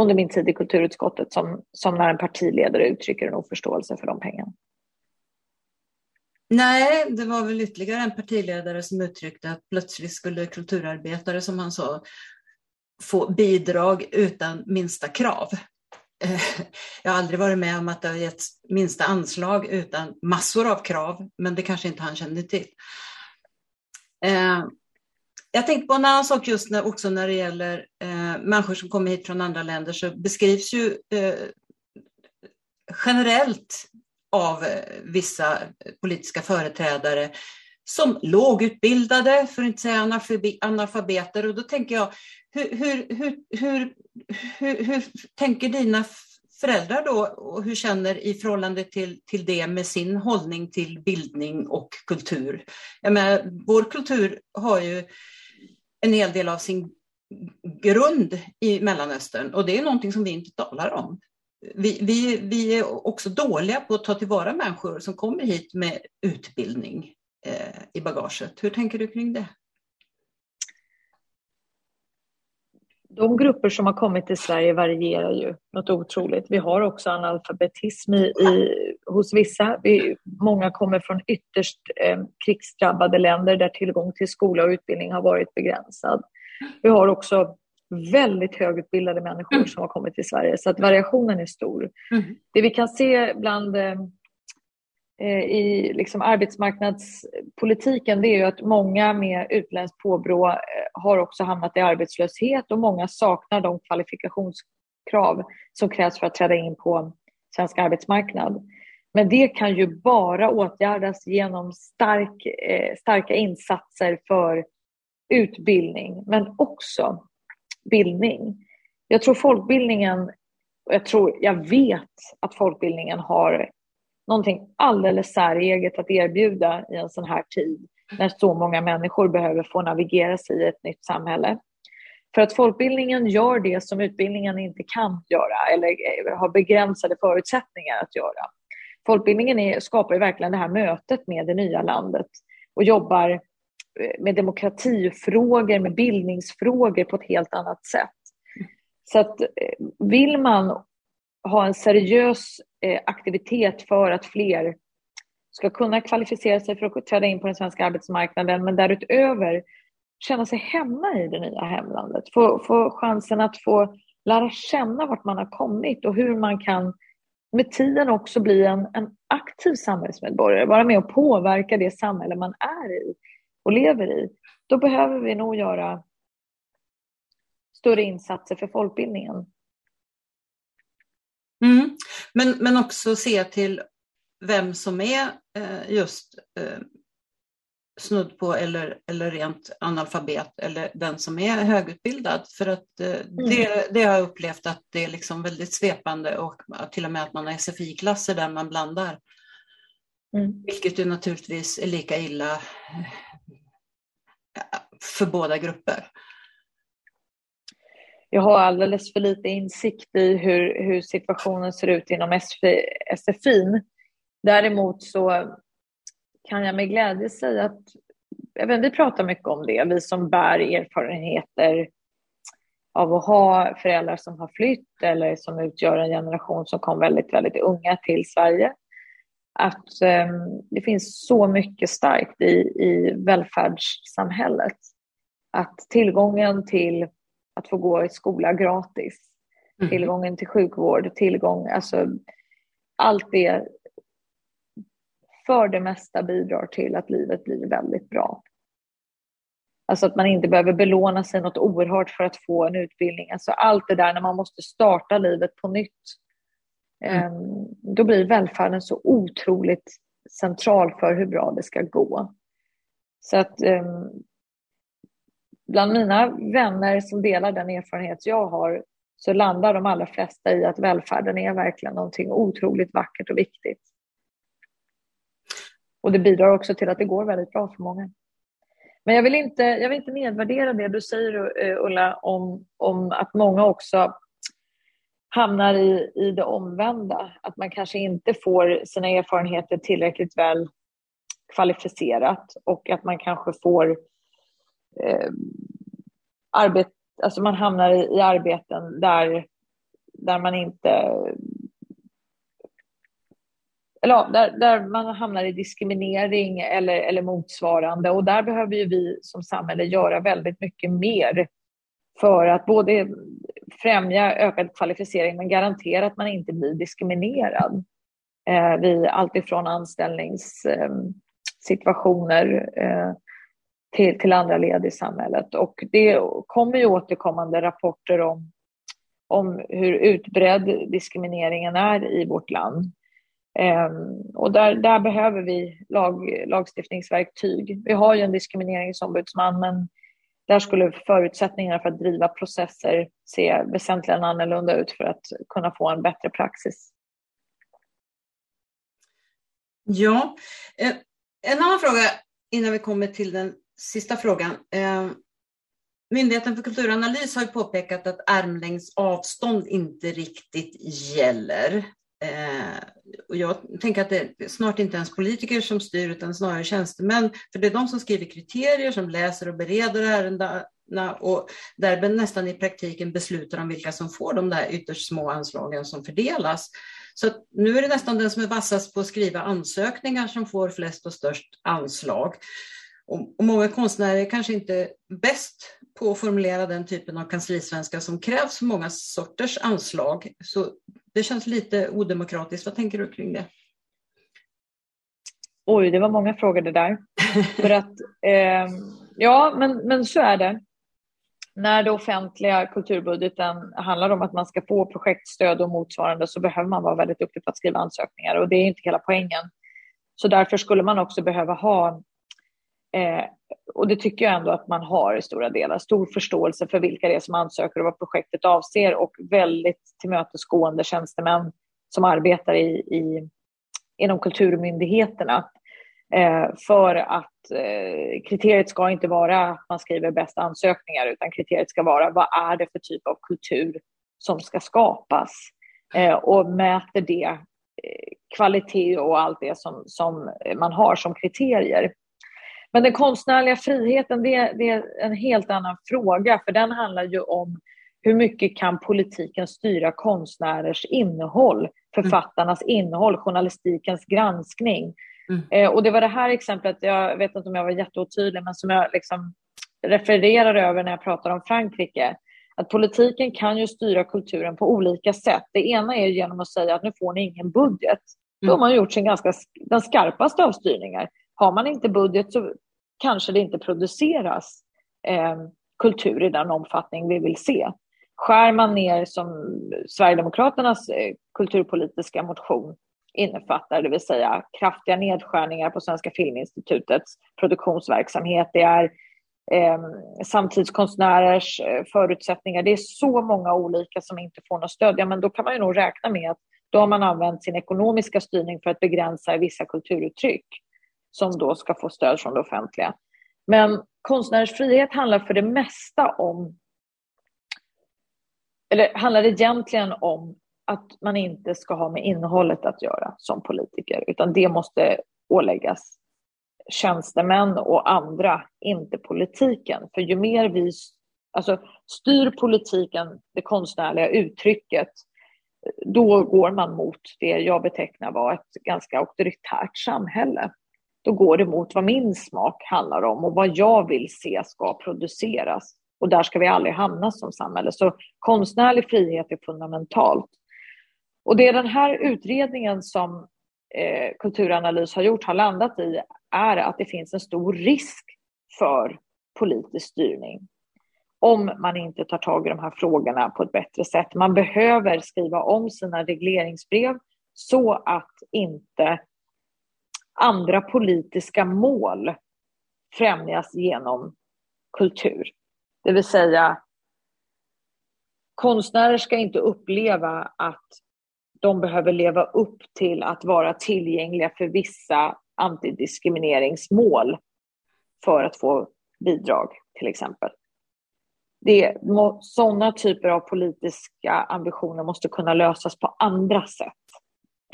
under min tid i kulturutskottet som, som när en partiledare uttrycker en oförståelse för de pengarna. Nej, det var väl ytterligare en partiledare som uttryckte att plötsligt skulle kulturarbetare, som han sa, få bidrag utan minsta krav. Eh, jag har aldrig varit med om att det har getts minsta anslag utan massor av krav, men det kanske inte han kände till. Eh, jag tänkte på en annan sak just när, också när det gäller eh, människor som kommer hit från andra länder så beskrivs ju generellt av eh, vissa politiska företrädare som lågutbildade, för att inte säga analfabeter. Och då tänker jag, hur, hur, hur, hur, hur, hur tänker dina föräldrar då och hur känner i förhållande till, till det med sin hållning till bildning och kultur? Jag menar, vår kultur har ju en hel del av sin grund i Mellanöstern och det är någonting som vi inte talar om. Vi, vi, vi är också dåliga på att ta tillvara människor som kommer hit med utbildning eh, i bagaget. Hur tänker du kring det? De grupper som har kommit till Sverige varierar ju något otroligt. Vi har också analfabetism i, i hos vissa. Vi, många kommer från ytterst eh, krigsdrabbade länder där tillgång till skola och utbildning har varit begränsad. Vi har också väldigt högutbildade människor mm. som har kommit till Sverige, så att variationen är stor. Mm. Det vi kan se bland eh, eh, i liksom arbetsmarknadspolitiken det är ju att många med utländskt påbrå eh, har också hamnat i arbetslöshet och många saknar de kvalifikationskrav som krävs för att träda in på svensk arbetsmarknad. Men det kan ju bara åtgärdas genom stark, eh, starka insatser för utbildning, men också bildning. Jag tror folkbildningen, jag, tror, jag vet att folkbildningen har någonting alldeles säreget att erbjuda i en sån här tid när så många människor behöver få navigera sig i ett nytt samhälle. För att folkbildningen gör det som utbildningen inte kan göra eller eh, har begränsade förutsättningar att göra. Folkbildningen är, skapar ju verkligen det här mötet med det nya landet och jobbar Eh, med demokratifrågor, med bildningsfrågor på ett helt annat sätt. Så att eh, vill man ha en seriös eh, aktivitet för att fler ska kunna kvalificera sig för att träda in på den svenska arbetsmarknaden, men därutöver känna sig hemma i det nya hemlandet. Få, få chansen att få lära känna vart man har kommit och hur man kan med tiden också bli en, en aktiv samhällsmedborgare, vara med och påverka det samhälle man är i och lever i, då behöver vi nog göra större insatser för folkbildningen. Mm. Men, men också se till vem som är eh, just eh, snudd på eller, eller rent analfabet eller den som är högutbildad. För att eh, mm. det, det har jag upplevt att det är liksom väldigt svepande och till och med att man har SFI-klasser där man blandar. Mm. Vilket ju naturligtvis är lika illa för båda grupper. jag har alldeles för lite insikt i hur, hur situationen ser ut inom SFI, SFI. Däremot så kan jag med glädje säga att även vi pratar mycket om det, vi som bär erfarenheter av att ha föräldrar som har flytt eller som utgör en generation som kom väldigt, väldigt unga till Sverige. Att um, det finns så mycket starkt i, i välfärdssamhället. Att tillgången till att få gå i skola gratis, mm. tillgången till sjukvård, tillgång, alltså allt det för det mesta bidrar till att livet blir väldigt bra. Alltså att man inte behöver belåna sig något oerhört för att få en utbildning. Alltså allt det där när man måste starta livet på nytt. Mm. Ehm, då blir välfärden så otroligt central för hur bra det ska gå. Så att ehm, bland mina vänner som delar den erfarenhet jag har så landar de allra flesta i att välfärden är verkligen någonting otroligt vackert och viktigt. Och det bidrar också till att det går väldigt bra för många. Men jag vill inte, jag vill inte nedvärdera det du säger eh, Ulla om, om att många också hamnar i, i det omvända. Att man kanske inte får sina erfarenheter tillräckligt väl kvalificerat och att man kanske får eh, arbete, alltså man hamnar i, i arbeten där, där man inte eller ja, där, där man hamnar i diskriminering eller, eller motsvarande. Och där behöver ju vi som samhälle göra väldigt mycket mer för att både främja ökad kvalificering men garantera att man inte blir diskriminerad eh, vid alltifrån anställningssituationer eh, till, till andra led i samhället. Och det kommer ju återkommande rapporter om, om hur utbredd diskrimineringen är i vårt land. Um, och där, där behöver vi lag, lagstiftningsverktyg. Vi har ju en diskrimineringsombudsman men där skulle förutsättningarna för att driva processer se väsentligen annorlunda ut för att kunna få en bättre praxis. Ja, eh, en annan fråga innan vi kommer till den sista frågan. Eh, Myndigheten för kulturanalys har påpekat att armlängds avstånd inte riktigt gäller. Eh, och jag tänker att det är snart inte ens politiker som styr utan snarare tjänstemän. För det är de som skriver kriterier, som läser och bereder ärendena och därmed nästan i praktiken beslutar om vilka som får de där ytterst små anslagen som fördelas. Så nu är det nästan den som är vassast på att skriva ansökningar som får flest och störst anslag. Och, och många konstnärer är kanske inte bäst på att formulera den typen av kanslisvenska som krävs för många sorters anslag. Så det känns lite odemokratiskt. Vad tänker du kring det? Oj, det var många frågor det där. För att, eh, ja, men, men så är det. När det offentliga kulturbudgeten handlar om att man ska få projektstöd och motsvarande så behöver man vara väldigt duktig på att skriva ansökningar och det är inte hela poängen. Så därför skulle man också behöva ha Eh, och det tycker jag ändå att man har i stora delar. Stor förståelse för vilka det är som ansöker och vad projektet avser och väldigt tillmötesgående tjänstemän som arbetar i, i, inom kulturmyndigheterna. Eh, för att eh, kriteriet ska inte vara att man skriver bästa ansökningar utan kriteriet ska vara vad är det för typ av kultur som ska skapas eh, och mäter det eh, kvalitet och allt det som, som man har som kriterier. Men den konstnärliga friheten, det, det, är en helt annan fråga, för den handlar ju om hur mycket kan politiken styra konstnärers innehåll, författarnas mm. innehåll, journalistikens granskning. Mm. Eh, och det var det här exemplet, jag vet inte om jag var jätteotydlig, men som jag liksom refererar över när jag pratar om Frankrike. Att politiken kan ju styra kulturen på olika sätt. Det ena är genom att säga att nu får ni ingen budget. Då har mm. man gjort sin ganska, den skarpaste av styrningar. Har man inte budget så kanske det inte produceras eh, kultur i den omfattning vi vill se. Skär man ner som Sverigedemokraternas eh, kulturpolitiska motion innefattar, det vill säga kraftiga nedskärningar på Svenska Filminstitutets produktionsverksamhet. Det är eh, samtidskonstnärers eh, förutsättningar. Det är så många olika som inte får något stöd. Ja, men då kan man ju nog räkna med att då har man använt sin ekonomiska styrning för att begränsa vissa kulturuttryck som då ska få stöd från det offentliga. Men konstnärers frihet handlar för det mesta om eller handlar egentligen om att man inte ska ha med innehållet att göra som politiker, utan det måste åläggas tjänstemän och andra, inte politiken. För ju mer vi alltså, styr politiken, det konstnärliga uttrycket, då går man mot det jag betecknar var ett ganska auktoritärt samhälle. Då går det mot vad min smak handlar om och vad jag vill se ska produceras. Och där ska vi aldrig hamna som samhälle. Så konstnärlig frihet är fundamentalt. Och det den här utredningen som eh, Kulturanalys har gjort har landat i är att det finns en stor risk för politisk styrning om man inte tar tag i de här frågorna på ett bättre sätt. Man behöver skriva om sina regleringsbrev så att inte andra politiska mål främjas genom kultur. Det vill säga, konstnärer ska inte uppleva att de behöver leva upp till att vara tillgängliga för vissa antidiskrimineringsmål för att få bidrag, till exempel. Det, sådana typer av politiska ambitioner måste kunna lösas på andra sätt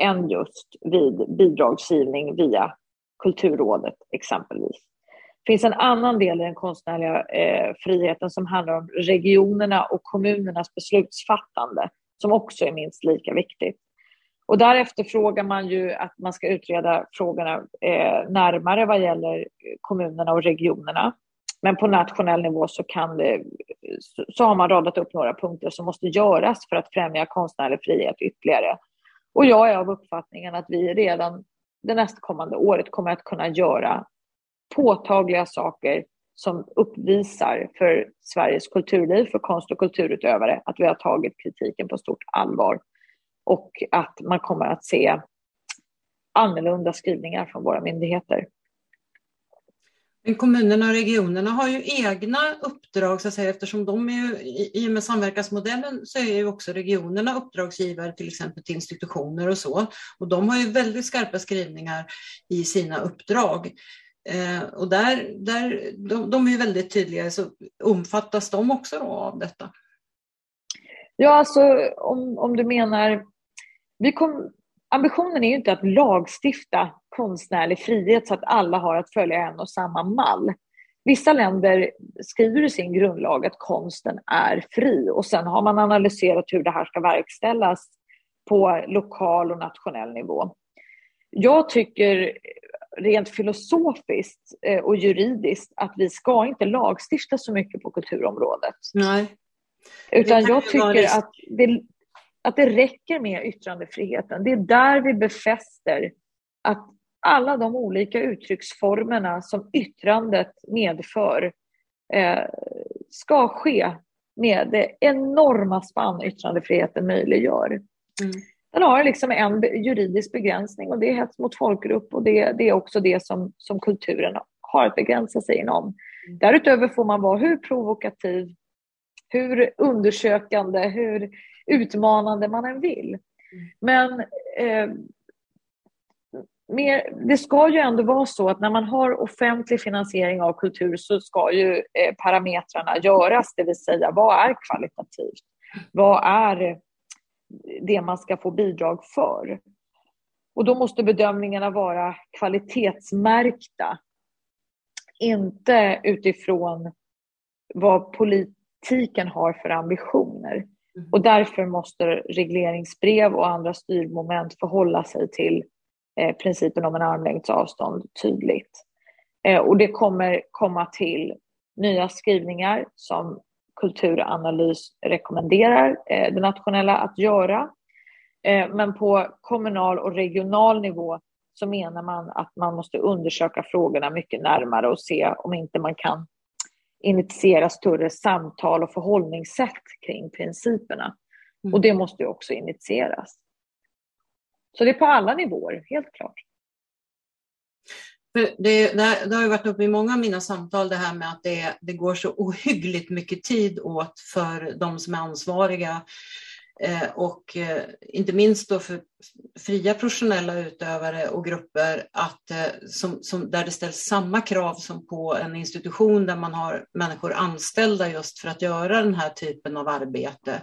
än just vid bidragsgivning via Kulturrådet exempelvis. Det finns en annan del i den konstnärliga eh, friheten som handlar om regionerna och kommunernas beslutsfattande som också är minst lika viktigt. Och där efterfrågar man ju att man ska utreda frågorna eh, närmare vad gäller kommunerna och regionerna. Men på nationell nivå så, kan det, så har man radat upp några punkter som måste göras för att främja konstnärlig frihet ytterligare. Och jag är av uppfattningen att vi redan det nästkommande året kommer att kunna göra påtagliga saker som uppvisar för Sveriges kulturliv, för konst och kulturutövare, att vi har tagit kritiken på stort allvar och att man kommer att se annorlunda skrivningar från våra myndigheter. Eh, kommunerna och regionerna har ju egna uppdrag så att säga, eftersom de är ju, i och med samverkansmodellen så är ju också regionerna uppdragsgivare till exempel till institutioner och så. Och de har ju väldigt skarpa skrivningar i sina uppdrag. Eh, och där, där, de, de är ju väldigt tydliga, så omfattas de också då av detta? Ja, alltså om, om du menar... Vi kom, ambitionen är ju inte att lagstifta konstnärlig frihet så att alla har att följa en och samma mall. Vissa länder skriver i sin grundlag att konsten är fri och sen har man analyserat hur det här ska verkställas på lokal och nationell nivå. Jag tycker rent filosofiskt eh, och juridiskt att vi ska inte lagstifta så mycket på kulturområdet. Nej. Utan jag tycker att det, att det räcker med yttrandefriheten. Det är där vi befäster att alla de olika uttrycksformerna som yttrandet medför eh, ska ske med det enorma spann yttrandefriheten möjliggör. Mm. Den har liksom en juridisk begränsning och det är hets mot folkgrupp och det, det är också det som, som kulturen har att begränsa sig inom. Mm. Därutöver får man vara hur provokativ, hur undersökande, hur utmanande man än vill. Men eh, mer, det ska ju ändå vara så att när man har offentlig finansiering av kultur så ska ju eh, parametrarna göras, det vill säga vad är kvalitativt? Vad är det man ska få bidrag för? Och då måste bedömningarna vara kvalitetsmärkta. Inte utifrån vad politiken har för ambitioner. Mm. Och därför måste regleringsbrev och andra styrmoment förhålla sig till Eh, principen om en armlängds avstånd tydligt. Eh, och det kommer komma till nya skrivningar som Kulturanalys rekommenderar eh, det nationella att göra. Eh, men på kommunal och regional nivå så menar man att man måste undersöka frågorna mycket närmare och se om inte man kan initiera större samtal och förhållningssätt kring principerna. Mm. Och det måste ju också initieras. Så det är på alla nivåer, helt klart. Det, det, har ju varit uppe i många av mina samtal det här med att det, det går så ohyggligt mycket tid åt för de som är ansvariga Eh, och eh, inte minst då för fria professionella utövare och grupper att, eh, som, som, där det ställs samma krav som på en institution där man har människor anställda just för att göra den här typen av arbete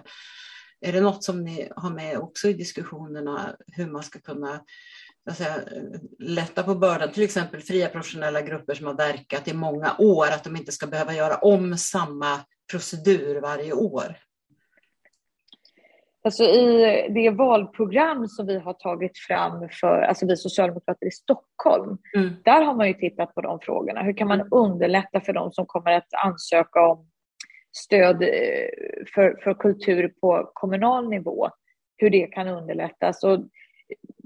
Är det något som ni har med också i diskussionerna hur man ska kunna säga, lätta på bördan, till exempel fria professionella grupper som har verkat i många år, att de inte ska behöva göra om samma procedur varje år? Alltså I det valprogram som vi har tagit fram för alltså vi socialdemokrater i Stockholm, mm. där har man ju tittat på de frågorna. Hur kan man underlätta för de som kommer att ansöka om stöd eh, för, för kultur på kommunal nivå? Hur det kan underlättas. Och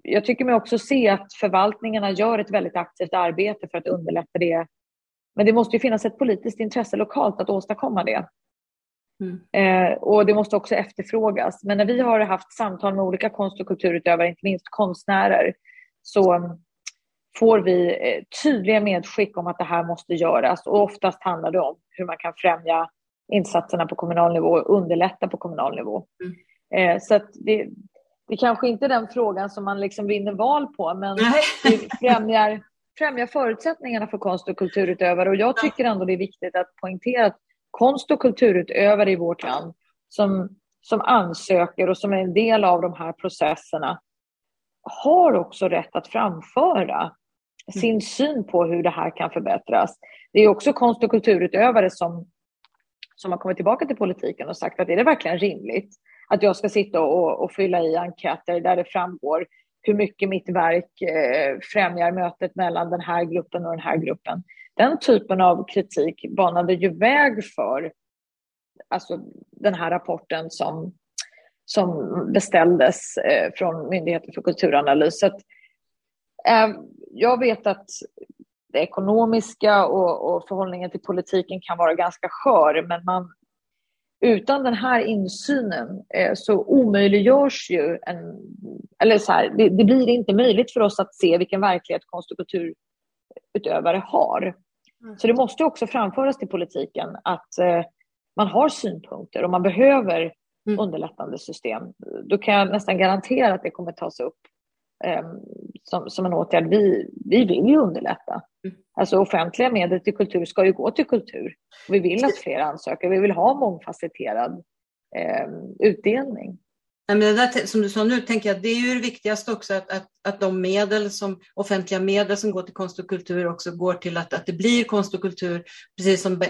jag tycker mig också se att förvaltningarna gör ett väldigt aktivt arbete för att underlätta det. Men det måste ju finnas ett politiskt intresse lokalt att åstadkomma det. Mm. Eh, och det måste också efterfrågas. Men när vi har haft samtal med olika konst och kulturutövare, inte minst konstnärer, så får vi eh, tydliga medskick om att det här måste göras. Och oftast handlar det om hur man kan främja insatserna på kommunal nivå och underlätta på kommunal nivå. Mm. Eh, så det, det kanske inte är den frågan som man liksom vinner val på, men det främjar, främjar förutsättningarna för konst och kulturutövare. Och jag tycker ändå det är viktigt att poängtera att konst och kulturutövare i vårt land som, som ansöker och som är en del av de här processerna har också rätt att framföra sin mm. syn på hur det här kan förbättras. Det är också konst och kulturutövare som, som har kommit tillbaka till politiken och sagt att är det verkligen rimligt att jag ska sitta och, och fylla i enkäter där det framgår hur mycket mitt verk eh, främjar mötet mellan den här gruppen och den här gruppen. Den typen av kritik banade ju väg för alltså, den här rapporten som, som beställdes eh, från Myndigheten för kulturanalys. Så att, eh, jag vet att det ekonomiska och, och förhållningen till politiken kan vara ganska skör, men man, utan den här insynen eh, så omöjliggörs ju en... Eller så här, det, det, blir inte möjligt för oss att se vilken verklighet konst och kulturutövare har. Mm. Så det måste också framföras till politiken att eh, man har synpunkter och man behöver mm. underlättande system. Då kan jag nästan garantera att det kommer tas upp eh, som, som en åtgärd. Vi, vi vill ju underlätta. Mm. Alltså offentliga medel till kultur ska ju gå till kultur. Vi vill att fler ansöker. Vi vill ha mångfacetterad eh, utdelning. men det där, som du sa nu, tänker jag att det är ju det viktigaste också att, att att de medel som, offentliga medel som går till konst och kultur också går till att, att det blir konst och kultur, precis som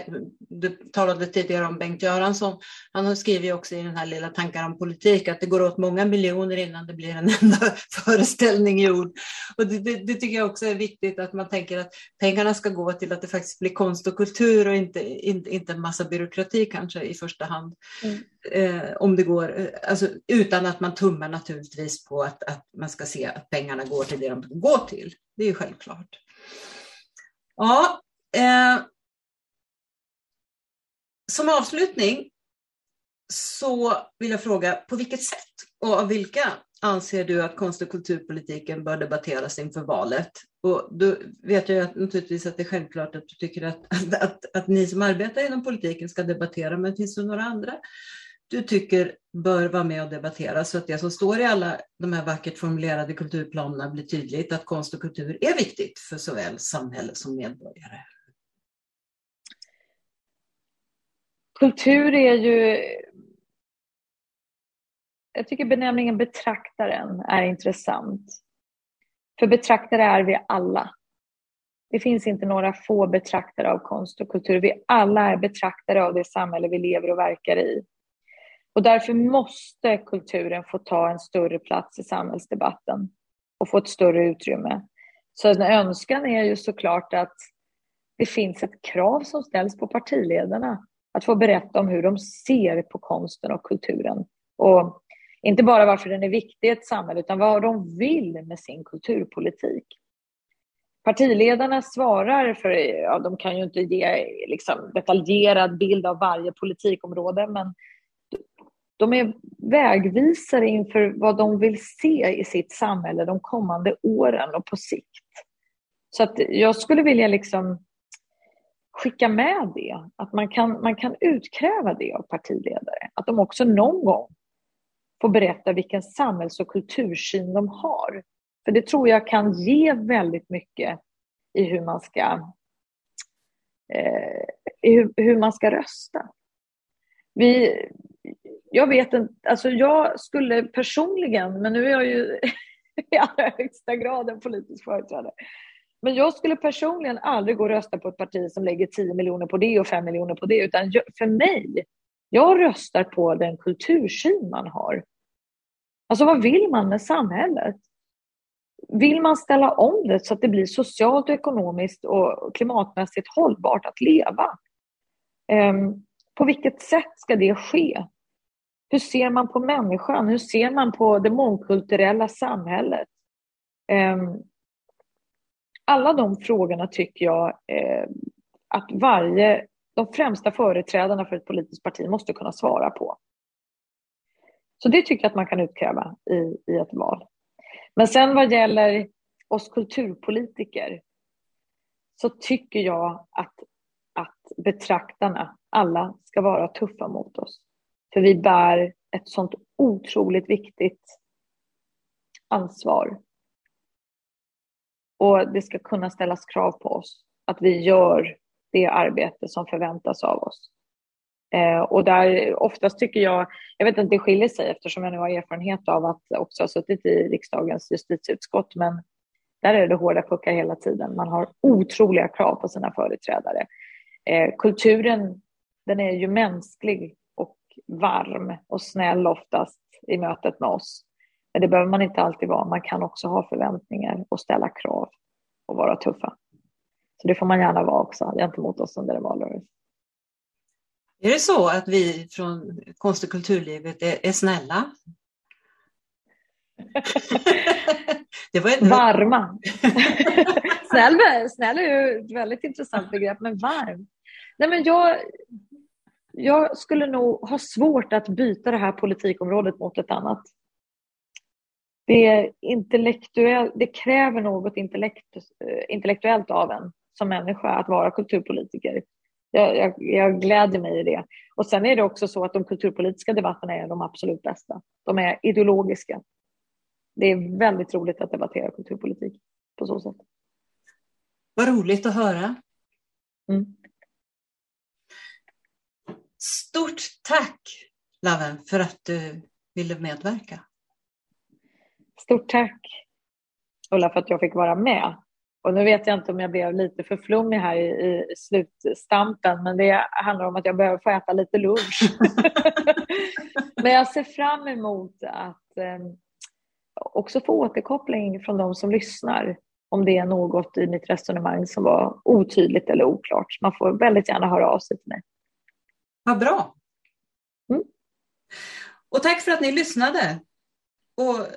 du talade tidigare om Bengt Göransson. Han skriver ju också i den här lilla tankar om politik att det går åt många miljoner innan det blir en enda föreställning gjord. Och det, det, det, tycker jag också är viktigt att man tänker att pengarna ska gå till att det faktiskt blir konst och kultur och inte, inte, inte en massa byråkrati kanske i första hand. Mm. Eh, om det går, eh, alltså, utan att man tummar naturligtvis på att, att man ska se att pengarna pengarna går till det de går till. Det är ju självklart. Ja, eh, som avslutning så vill jag fråga, på vilket sätt och av vilka anser du att konst och kulturpolitiken bör debatteras inför valet? Och då vet jag att, naturligtvis att det är självklart att du tycker att, att, att, att ni som arbetar inom politiken ska debattera, men finns det några andra du tycker bör vara med och debattera så att det som står i alla de här vackert formulerade kulturplanerna blir tydligt att konst och kultur är viktigt för såväl samhälle som medborgare. Kultur är ju... Jag tycker benämningen betraktaren är intressant. För betraktare är vi alla. Det finns inte några få betraktare av konst och kultur. Vi alla är betraktare av det samhälle vi lever och verkar i. Och därför måste kulturen få ta en större plats i samhällsdebatten och få ett större utrymme. Så en önskan är ju såklart att det finns ett krav som ställs på partiledarna att få berätta om hur de ser på konsten och kulturen. Och inte bara varför den är viktig i ett samhälle, utan vad de vill med sin kulturpolitik. Partiledarna svarar för, ja, de kan ju inte ge liksom, detaljerad bild av varje politikområde, men de är vägvisare inför vad de vill se i sitt samhälle de kommande åren och på sikt. Så att jag skulle vilja liksom skicka med det, att man kan, man kan utkräva det av partiledare. Att de också någon gång får berätta vilken samhälls och kultursyn de har. För det tror jag kan ge väldigt mycket i hur man ska, eh, hur, hur man ska rösta. Vi, jag vet inte, alltså jag skulle personligen, men nu är jag ju i allra högsta grad en politisk företrädare. Men jag skulle personligen aldrig gå och rösta på ett parti som lägger 10 miljoner på det och 5 miljoner på det, utan för mig, jag röstar på den kultursyn man har. Alltså vad vill man med samhället? Vill man ställa om det så att det blir socialt, och ekonomiskt och klimatmässigt hållbart att leva? Um, på vilket sätt ska det ske? Hur ser man på människan? Hur ser man på det mångkulturella samhället? Ehm, alla de frågorna tycker jag eh, att varje, de främsta företrädarna för ett politiskt parti måste kunna svara på. Så det tycker jag att man kan utkräva i, i ett val. Men sen vad gäller oss kulturpolitiker så tycker jag att, att betraktarna, alla, ska vara tuffa mot oss. För vi bär ett sånt otroligt viktigt ansvar. Och det ska kunna ställas krav på oss att vi gör det arbete som förväntas av oss. Eh, och där oftast tycker jag, jag vet inte, det skiljer sig eftersom jag nu har erfarenhet av att också ha suttit i riksdagens justitieutskott, men där är det hårda puckar hela tiden. Man har otroliga krav på sina företrädare. Eh, kulturen, den är ju mänsklig varm och snäll oftast i mötet med oss. Men det behöver man inte alltid vara. Man kan också ha förväntningar och ställa krav och vara tuffa. Så det får man gärna vara också gentemot oss under en valrörelse. Är det så att vi från konst och kulturlivet är, är snälla? ett... Varma. snäll, snäll är ju ett väldigt intressant begrepp, men varm. Nej, men jag, jag skulle nog ha svårt att byta det här politikområdet mot ett annat. Det, är intellektuell, det kräver något intellekt, eh, intellektuellt av en som människa att vara kulturpolitiker. Jag, jag, jag gläder mig i det. Och sen är det också så att de kulturpolitiska debatterna är de absolut bästa. De är ideologiska. Det är väldigt roligt att debattera kulturpolitik på så sätt. Vad roligt att höra. Mm. Stort tack Laven för att du ville medverka. Stort tack Ulla för att jag fick vara med. Och nu vet jag inte om jag blev lite för flummig här i, i slutstampen, men det handlar om att jag behöver få äta lite lunch. men jag ser fram emot att eh, också få återkoppling från de som lyssnar om det är något i mitt resonemang som var otydligt eller oklart. Man får väldigt gärna höra av sig till mig. Vad bra. Mm. Och tack för att ni lyssnade. Och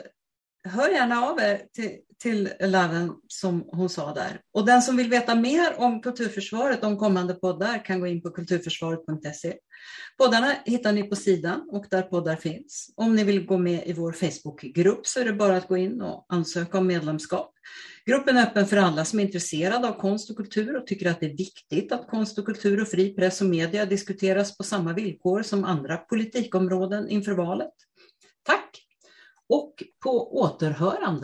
hör gärna av er till, till Laven som hon sa där. Och den som vill veta mer om kulturförsvaret, om kommande poddar, kan gå in på kulturförsvaret.se. Poddarna hittar ni på sidan och där poddar finns. Om ni vill gå med i vår Facebookgrupp så är det bara att gå in och ansöka om medlemskap. Gruppen är öppen för alla som är intresserade av konst och kultur och tycker att det är viktigt att konst och kultur och fri press och media diskuteras på samma villkor som andra politikområden inför valet. Och på återhörande.